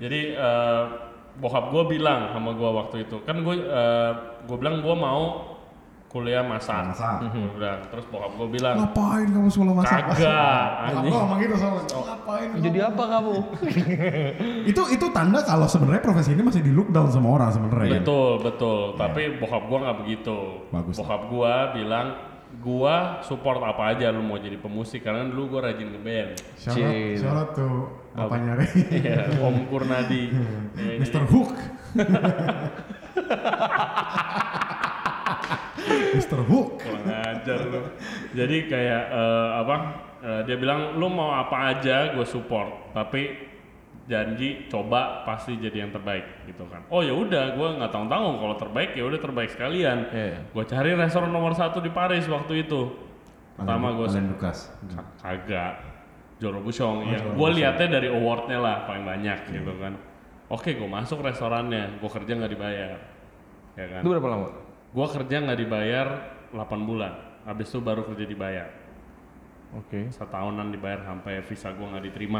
Jadi eh, bokap gue bilang sama gue waktu itu kan gue eh, gue bilang gue mau kuliah masak. Masak. Bilang. terus bokap gue bilang Ngapain kamu sekolah masak? kagak. Bokap anjing. gua ngomong gitu sama ngapain kamu? jadi apa kamu *laughs* itu itu tanda kalau sebenarnya profesi ini masih di look down sama orang sebenarnya kan? Betul betul. Tapi bokap gue nggak begitu. Bagus. Bokap gue bilang gua support apa aja lu mau jadi pemusik karena dulu gua rajin ngeband. Shout out tuh bapaknya Ray. Iya, Om Kurnadi. *laughs* Ya, Mr. Hook. *laughs* *laughs* Mr. Hook. Kurang ajar lu. Jadi kayak eh, apa? eh, dia bilang lu mau apa aja gue support, tapi janji coba pasti jadi yang terbaik gitu kan. Oh ya udah, gue nggak tanggung tanggung kalau terbaik ya udah terbaik sekalian. Iya. Gue cari restoran nomor satu di Paris waktu itu. Pertama gue Alain Lucas. kagak Joro Busong ya Joro gue liatnya dari awardnya lah paling banyak gitu kan oke gue masuk restorannya gue kerja nggak dibayar ya kan Itu berapa lama? Gue kerja nggak dibayar 8 bulan. Habis itu baru kerja dibayar. Oke. setahunan dibayar sampai visa gue nggak diterima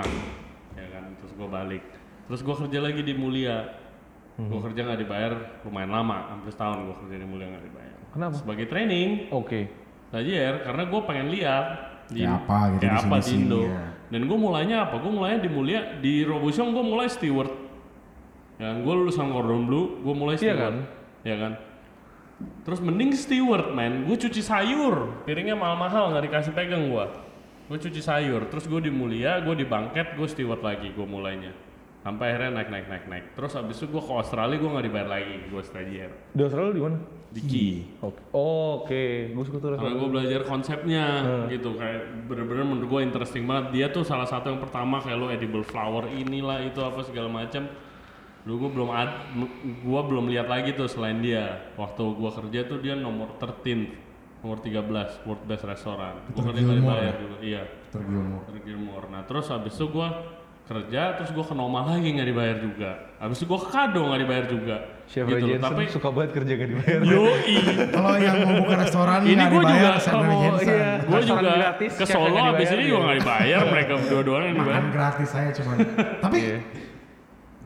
ya kan? Terus gue balik. Terus gue kerja lagi di Mulia. Gue kerja nggak dibayar lumayan lama hampir setahun gue kerja di Mulia nggak dibayar. Kenapa? sebagai training. Oke. belajar karena gue pengen lihat Kayak apa gitu kayak di apa di Indo. ya. dan gue mulainya apa? Gue mulainya di Mulia di Robusiong gue mulai steward. Ya gue lulusan Cordon Bleu gue mulai Iya steward. kan? ya kan terus mending steward man. Gue cuci sayur. Piringnya mahal-mahal nggak dikasih pegang gue gue cuci sayur terus gue di Mulia gue di bangket gue steward lagi gue mulainya. Sampai akhirnya naik naik naik naik. Terus abis itu gue ke Australia gue nggak dibayar lagi gue stagiaire Di Australia di mana? di Ki. Oke. Oh, oke. Gue suka tuh karena gue belajar konsepnya gitu. Kayak bener-bener menurut gue interesting banget. Dia tuh salah satu yang pertama kayak lo edible flower inilah itu apa segala macam dulu gue belum ad, gue belum lihat lagi tuh selain dia waktu gue kerja tuh dia nomor 13 nomor 13 world best restaurant gue kerja Gilmore dibayar ya? dulu iya Tergilmore. Peter Gilmore nah terus habis itu gue kerja terus gue ke Noma lagi nggak dibayar juga habis itu gue ke Kado nggak dibayar juga Chef gitu. Jensen tapi suka banget kerja gak dibayar. yoi Kalau yang mau buka restoran Ini gua dibayar, juga Jensen. iya. gue juga gratis, ke Solo habis ini juga nggak dibayar mereka berdua-duanya yang dibayar Makan gratis saya cuman. Tapi Iya.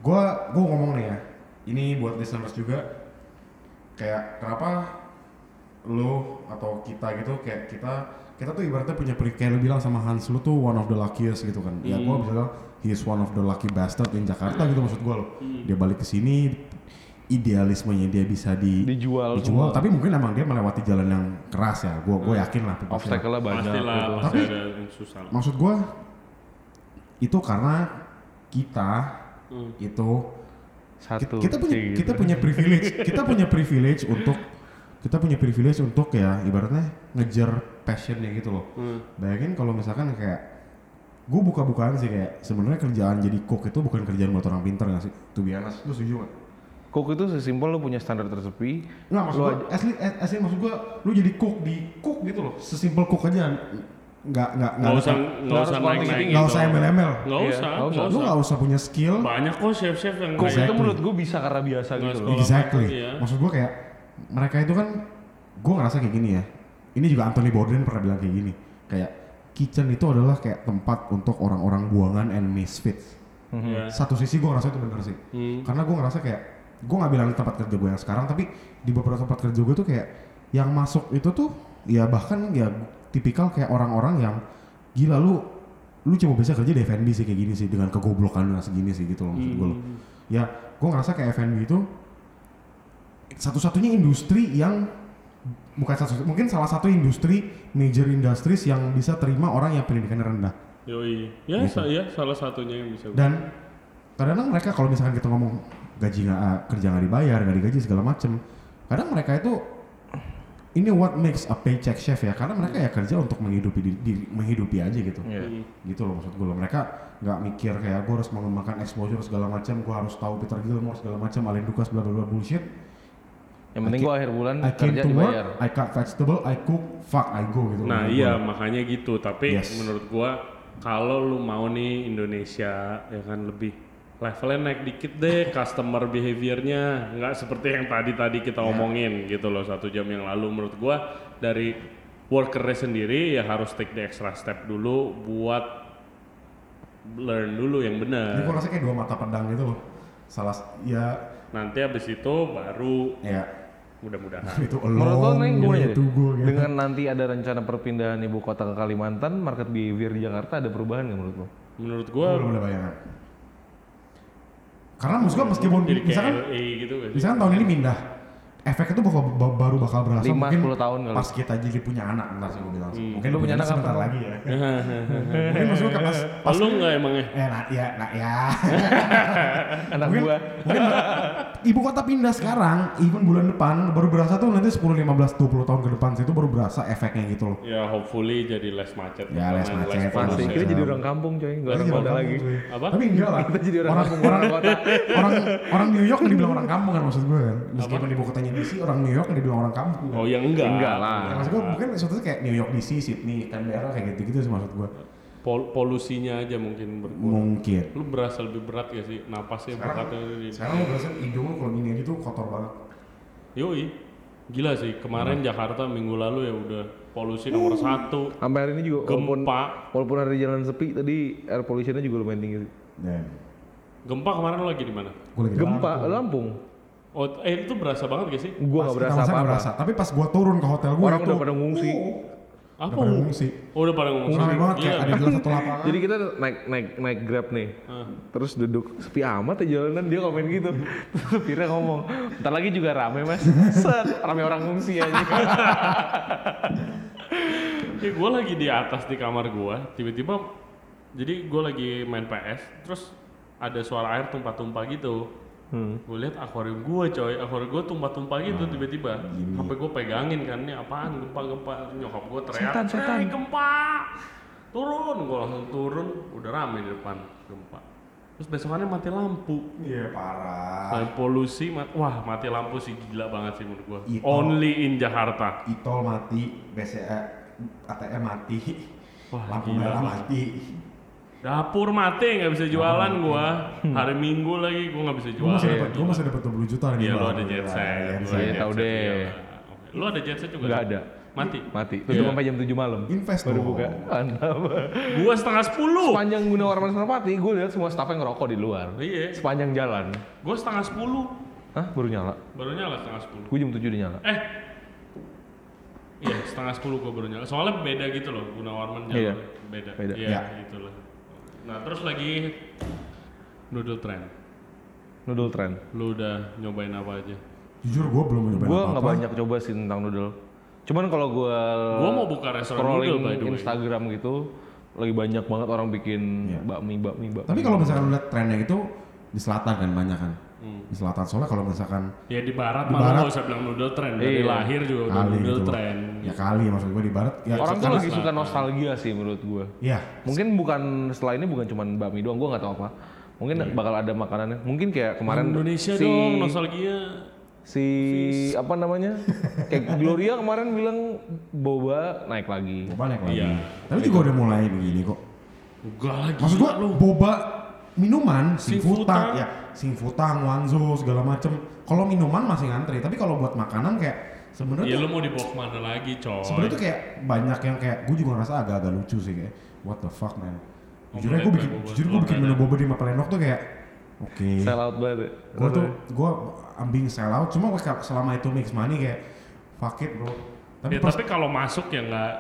Gua gua ngomong nih ya. Ini buat listeners juga kayak kenapa lo atau kita gitu kayak kita kita tuh ibaratnya punya pri kayak lu bilang sama Hans lu tuh one of the luckiest gitu kan. Ya gua bisa bilang he is one of the lucky bastard in Jakarta gitu maksud gua loh. Dia balik ke sini idealismenya dia bisa di Dijual dijual semua. tapi mungkin emang dia melewati jalan yang keras ya. Gua gua yakin lah pasti lah. Obstacle-nya banyak pastilah gitu. Tapi- ada yang susah Maksud gua itu karena kita Hmm. itu Satu. kita punya gitu. kita punya privilege *laughs* kita punya privilege untuk kita punya privilege untuk ya ibaratnya ngejar passionnya gitu loh Hmm. bayangin kalau misalkan kayak gue buka-bukaan sih kayak sebenarnya kerjaan jadi cook itu bukan kerjaan buat orang pinter gak sih tuh biasa lu setuju gak? Cook itu sesimpel lo punya standar tersepi. Nggak maksud Lu gue, asli, asli maksud gue, lu jadi cook di cook gitu loh, sesimpel cook aja, nggak nggak nggak usah usah nggak usah naik naik nggak usah Iya, usah nggak usah. lu usah nggak usah punya skill, banyak kok chef chef yang kayak itu menurut gue bisa karena biasa gitu loh. Exactly. Iya. Maksud gue kayak mereka itu kan, gue ngerasa kayak gini ya. Ini juga Anthony Bourdain pernah bilang kayak gini. Kayak kitchen itu adalah kayak tempat untuk orang-orang buangan and misfits. ya. Satu sisi gue ngerasa itu bener sih. Hmm. Karena gue ngerasa kayak, gue nggak bilang di tempat kerja gue yang sekarang, tapi di beberapa tempat kerja gue tuh kayak yang masuk itu tuh ya bahkan ya tipikal kayak orang-orang yang gila lu lu coba bisa kerja di F&B sih kayak gini sih dengan kegoblokan segini sih gitu loh maksud gue loh. Ya, gue ngerasa kayak F&B itu satu-satunya industri yang bukan satu mungkin salah satu industri major industries yang bisa terima orang yang pendidikannya rendah Yoi. Ya, Gitu. sa- ya salah satunya yang bisa. dan kadang-kadang mereka kalau misalkan kita ngomong gaji nggak kerja nggak dibayar nggak digaji segala macem kadang mereka itu ini what makes a paycheck chef ya karena mereka ya kerja untuk menghidupi diri, diri- menghidupi aja gitu Iya. Hmm. gitu loh maksud gue loh mereka nggak mikir kayak gue harus mengembangkan exposure segala macam gue harus tahu Peter Gilmore segala macam Alain Dukas bla bla bla bullshit Yang penting gue akhir bulan I kerja to work dibayar. I cut vegetable I cook fuck I go gitu Nah iya gua. makanya gitu. Tapi Yes. menurut gua kalau lu mau nih Indonesia ya kan lebih levelnya naik dikit deh customer behaviornya nggak seperti yang tadi tadi kita Iya. omongin gitu loh satu jam yang lalu menurut gua dari workernya sendiri ya harus take the extra step dulu buat learn dulu yang benar gue rasa kayak dua mata pedang gitu loh salah ya nanti abis itu baru ya mudah-mudahan itu Menurut lo deh, go, gitu. dengan nanti ada rencana perpindahan ibu kota ke Kalimantan, market behavior di Jakarta ada perubahan nggak menurut lo? menurut Gue gua belum ada bayangan. Karena maksud gue meskipun jadi misalkan LA gitu misalkan tahun ini pindah, efek itu bakal, ba- baru bakal berasa Lima, mungkin 10 tahun kali. pas kita jadi punya anak ntar sih gue bilang sih. Mungkin Lu punya anak sebentar kapan? lagi ya. *laughs* mungkin maksud gue pas Oh, lu nggak emangnya? eh nah ya nah ya *laughs* Anak mungkin, gua. mungkin ibu kota pindah sekarang even bulan depan baru berasa tuh nanti 10 15 20 tahun ke depan sih itu baru berasa efeknya gitu loh. Ya hopefully jadi less macet. Ya, less macet. Pasti Iya. kita jadi orang kampung coy, nggak orang kota lagi. Apa? Tapi enggak lah. Kita jadi orang orang, kampung, orang, orang kota. orang, orang New York dibilang orang kampung kan maksud gue kan. Meskipun ibu kotanya DC, orang New York yang dibilang orang kampung. Kan? Oh ya enggak. Enggak lah. Ya, maksud gue mungkin suatu kayak New York DC, Sydney, Canberra kayak gitu-gitu sih maksud gue. Pol- polusinya aja mungkin berkurang. Mungkin. Lu berasa lebih berat gak sih napasnya Sekarang, bekatnya di. sekarang lo berasa hidung lo kalau gini aja tuh kotor banget. Yoi. Gila sih kemarin Jakarta minggu lalu ya udah polusi nomor satu. Sampai hari ini juga walaupun Gempa. walaupun hari jalan sepi tadi air pollution-nya juga lumayan tinggi. Dan Gempa kemarin lu lagi di mana? Gempa Lampung. Lampung. Oh, eh itu berasa banget gak sih? Gua Pas kita berasa apa-apa. berasa. Tapi pas gue turun ke hotel gue Orang itu, udah pada ngungsi. Apa? udah pada ngungsi. Oh, udah pada ngomong. Rame banget kayak ada di dalam satu lapangan. Jadi kita naik naik naik grab nih, Ah. terus duduk sepi amat ya jalanan dia komen gitu. Terus supirnya ngomong, ntar lagi juga rame mas, set rame orang ngungsi aja. *laughs* Ya, gue lagi di atas di kamar gue, tiba-tiba jadi gue lagi main PS, terus ada suara air tumpah-tumpah gitu. Hmm. Gue lihat akuarium gue coy, akuarium gue tumpah-tumpah gitu Ah, tiba-tiba. Sampai gue pegangin kan, ini apaan gempa-gempa. Nyokap gue teriak, Setan, setan. "Hey, gempa! Turun! Gue langsung turun, udah rame di depan gempa. Terus besokannya mati lampu. Iya parah. Selain polusi, mat- wah mati lampu sih gila banget sih menurut gua. Only in Jakarta. Itol mati, BCA, ATM mati, Wah, lampu merah mati. Dapur mati nggak bisa jualan gua. Hari Minggu lagi gua nggak bisa jualan. masih dapat, gue masih dapat 20 juta nih. Iya lu Bang. ada jet set. Iya, Lu iya. ada Iya, jet tahu set, deh. iya. Lu ada jet set juga? Nggak sih? ada. Mati. Mati. Tutup Iya. sampai jam 7 malam. Invest Baru buka. Mantap. Gua setengah sepuluh. Sepanjang Gunawarman Senopati, gue lihat semua staffnya ngerokok di luar. Iya. Sepanjang jalan. Gua setengah sepuluh. Hah? Baru nyala? Baru nyala setengah sepuluh. Gue jam 7 udah nyala. Eh. Iya setengah sepuluh gua baru nyala. Soalnya beda gitu loh. Gunawarman Iya. nyala. Beda. Beda. Iya Iya. gitu loh. Nah terus lagi noodle trend. Noodle trend. Lu udah nyobain apa aja? Jujur gue belum nyobain Gue apa-apa. nggak banyak coba sih tentang noodle. Cuman kalau gue Gua mau buka restoran noodle by the way. Instagram gitu, lagi banyak banget orang bikin Iya. bakmi, bakmi, bakmi. Tapi kalau misalkan lu lihat trennya itu di selatan kan banyak kan. Di selatan soalnya kalau misalkan Ya di barat Di barat. nggak usah bilang noodle trend. Dari Iya. lahir juga udah kali noodle gitu trend. Ya kali maksud gue di barat ya orang tuh lagi suka nostalgia sih menurut gue. Iya. Mungkin bukan setelah ini bukan cuma bakmi doang, gue nggak tahu apa. Mungkin bakal ada makanannya. Mungkin kayak kemarin Indonesia si dong nostalgia. si apa namanya? kayak *laughs* Gloria kemarin bilang boba naik lagi. Boba naik lagi. Iya. Tapi juga udah mulai begini kok. Enggak lagi. Maksud gua lu. boba minuman, futang. ya singfutang, wanzo segala macem. Kalau minuman masih ngantri, tapi kalau buat makanan kayak sebenarnya Ya tuh- lu mau dibawa ke mana lagi coy? sebenarnya tuh kayak banyak yang kayak gue juga ngerasa agak-agak lucu sih kayak what the fuck man. Jujur aja gue bikin, jujur gue bikin menu boba di Mapalenok tuh kayak oke. Sell out banget. ya. Gue tuh gue ambing sell out, cuma selama itu mix money kayak fuck it bro. Tapi Ya, pas tapi kalau masuk ya nggak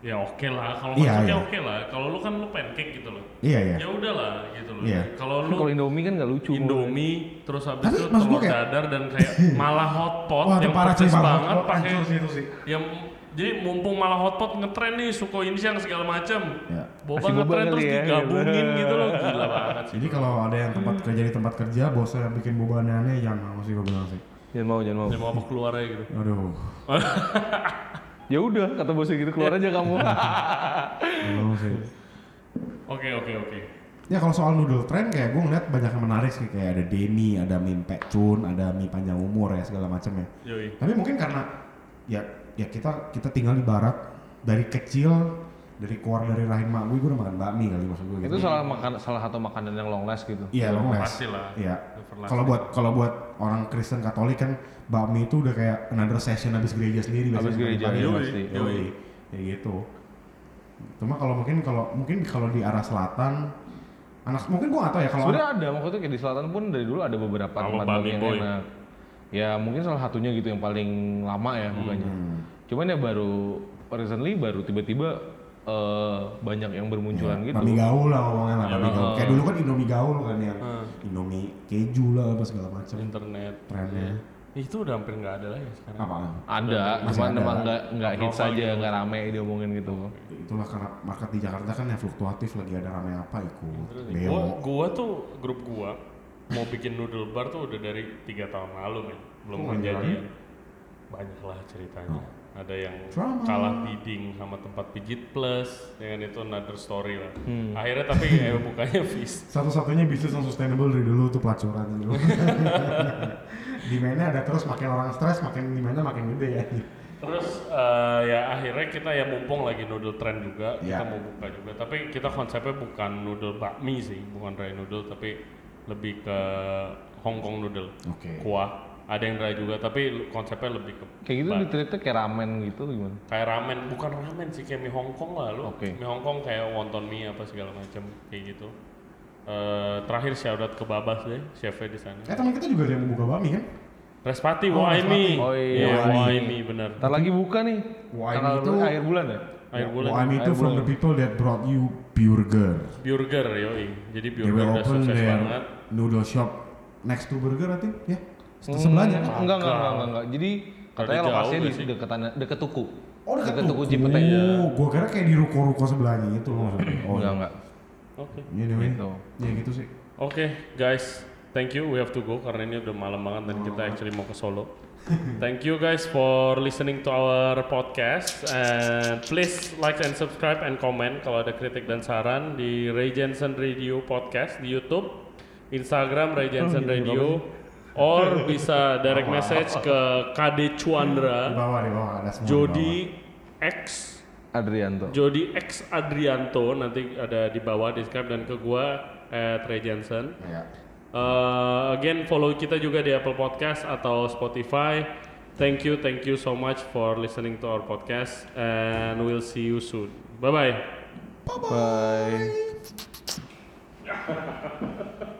ya oke lah. Kalau Iya, masuk ya iya. oke lah. Kalau lu kan lu pancake gitu loh. iya iya. Ya udahlah gitu loh. Iya. Kalau Kan lu Kalau Indomie kan nggak lucu. Indomie terus habis Tapi itu telur kayak- dadar dan kayak *laughs* malah hotpot Wah yang pedes banget. pakai Hancur sih itu sih. yang jadi mumpung malah hotpot ngetren nih suko insiang segala macam. Ya. Boba ngetren terus ya, digabungin gitu. gitu loh gila *laughs* banget sih. Jadi kalau ada yang tempat kerja di tempat kerja, bosnya bikin boba aneh-aneh, jangan mau sih gue bilang sih. Jangan mau, jangan mau. Ya mau apa keluar aja gitu. Aduh, *laughs* Ya udah, kata bosnya gitu keluar aja kamu. *laughs* mau sih. Oke oke oke. Ya kalau soal noodle trend kayak gue ngeliat banyak yang menarik sih kayak ada demi, ada mie pecun, ada mie panjang umur ya segala macam ya. Yoi. Tapi mungkin karena ya ya kita kita tinggal di barat dari kecil dari keluar dari rahim mak gue, gue udah makan bakmi kali maksud gue. itu salah makan salah satu makanan yang long last gitu. Iya long last. Pasti lah. Iya. Kalau buat kalau buat orang Kristen Katolik kan bakmi itu udah kayak another session habis gereja sendiri Habis biasanya gereja, iya Yoi, pasti. Yoi. Kayak gitu. Cuma kalau mungkin kalau mungkin kalau di arah selatan anak mungkin gua nggak tahu ya kalau Sebenarnya ada, maksudnya kayak di selatan pun dari dulu ada beberapa tempat bakmi yang Boy. enak. Ya mungkin salah satunya gitu yang paling lama ya bukannya. Hmm. Cuman ya baru recently baru tiba-tiba eh, banyak yang bermunculan gitu. Bakmi gaul lah ngomongnya lah, bakmi Ya, gaul. uh. Kayak dulu kan Indomie gaul kan yang Hmm. Indomie keju lah apa segala macam Internet. trennya. Itu udah hampir nggak ada lagi sekarang. Apaan? Ada, Masih cuman ada. emang nggak nggak hits aja, gitu. nggak rame diomongin gitu. Itulah karena market di Jakarta kan yang fluktuatif lagi ada rame apa ikut. Nih, Beo. gua, gua tuh grup gua mau bikin noodle bar tuh udah dari tiga tahun lalu men belum Oh, kejadian banyak lah ceritanya ada yang Drama. kalah bidding sama tempat pijit plus dengan itu another story lah Hmm. akhirnya tapi *laughs* ya bukanya fish Satu-satunya bisnis yang sustainable dari dulu tuh pelacuran dulu. *laughs* *laughs* Demandnya ada terus makin orang stres makin demandnya makin gede ya. terus eh, ya akhirnya kita ya mumpung lagi noodle trend juga kita Ya. mau buka juga tapi kita konsepnya bukan noodle bakmi sih bukan dry noodle tapi lebih ke Hong Kong noodle Oke. kuah ada yang dry juga tapi konsepnya lebih ke Kayak gitu diteritnya kayak ramen gitu gimana? kayak ramen bukan ramen sih kayak mie Hongkong lah lu Oke. mie Hongkong kayak wonton mie apa segala macam kayak gitu Eh terakhir shout out ke Babas deh chefnya di sana Eh teman kita juga ada yang buka bakmi kan? Respati Oh, Waimi Oh iya, Iya, Waimi. Waimi bener Ntar lagi buka nih. Tuh- berapa? akhir bulan ya? akhir bulan Wah, itu Air from bulan. the people that brought you burger. burger yoi jadi burger udah sukses banget noodle shop next to burger I think ya. Sebelahnya kan? Enggak, enggak, enggak, enggak, enggak. Jadi katanya lokasinya di deketan deket tuku. Oh dekat Deket tuku tuku. Cipete. ya. Gua kira kayak di ruko-ruko sebelahnya itu loh maksudnya. Oh Enggak, enggak. oke Iya anyway. Gitu. Ya gitu sih. Oke, guys, thank you. We have to go karena ini udah malam banget dan kita actually mau ke Solo. *laughs* Thank you guys for listening to our podcast and please like and subscribe and comment kalau ada kritik dan saran di Ray Jensen Radio Podcast di YouTube, Instagram Ray Jensen Radio, or bisa direct message ke KD Di Chuandra, bawah di bawah ada semua. di Jody X Adrianto. Jody X Adrianto nanti ada di bawah di Skype dan ke gua at Ray Jensen. bawah. Ya. Uh, again follow kita juga di Apple Podcast atau Spotify. Thank you, thank you so much for listening to our podcast and we'll see you soon. Bye bye. Bye. *laughs*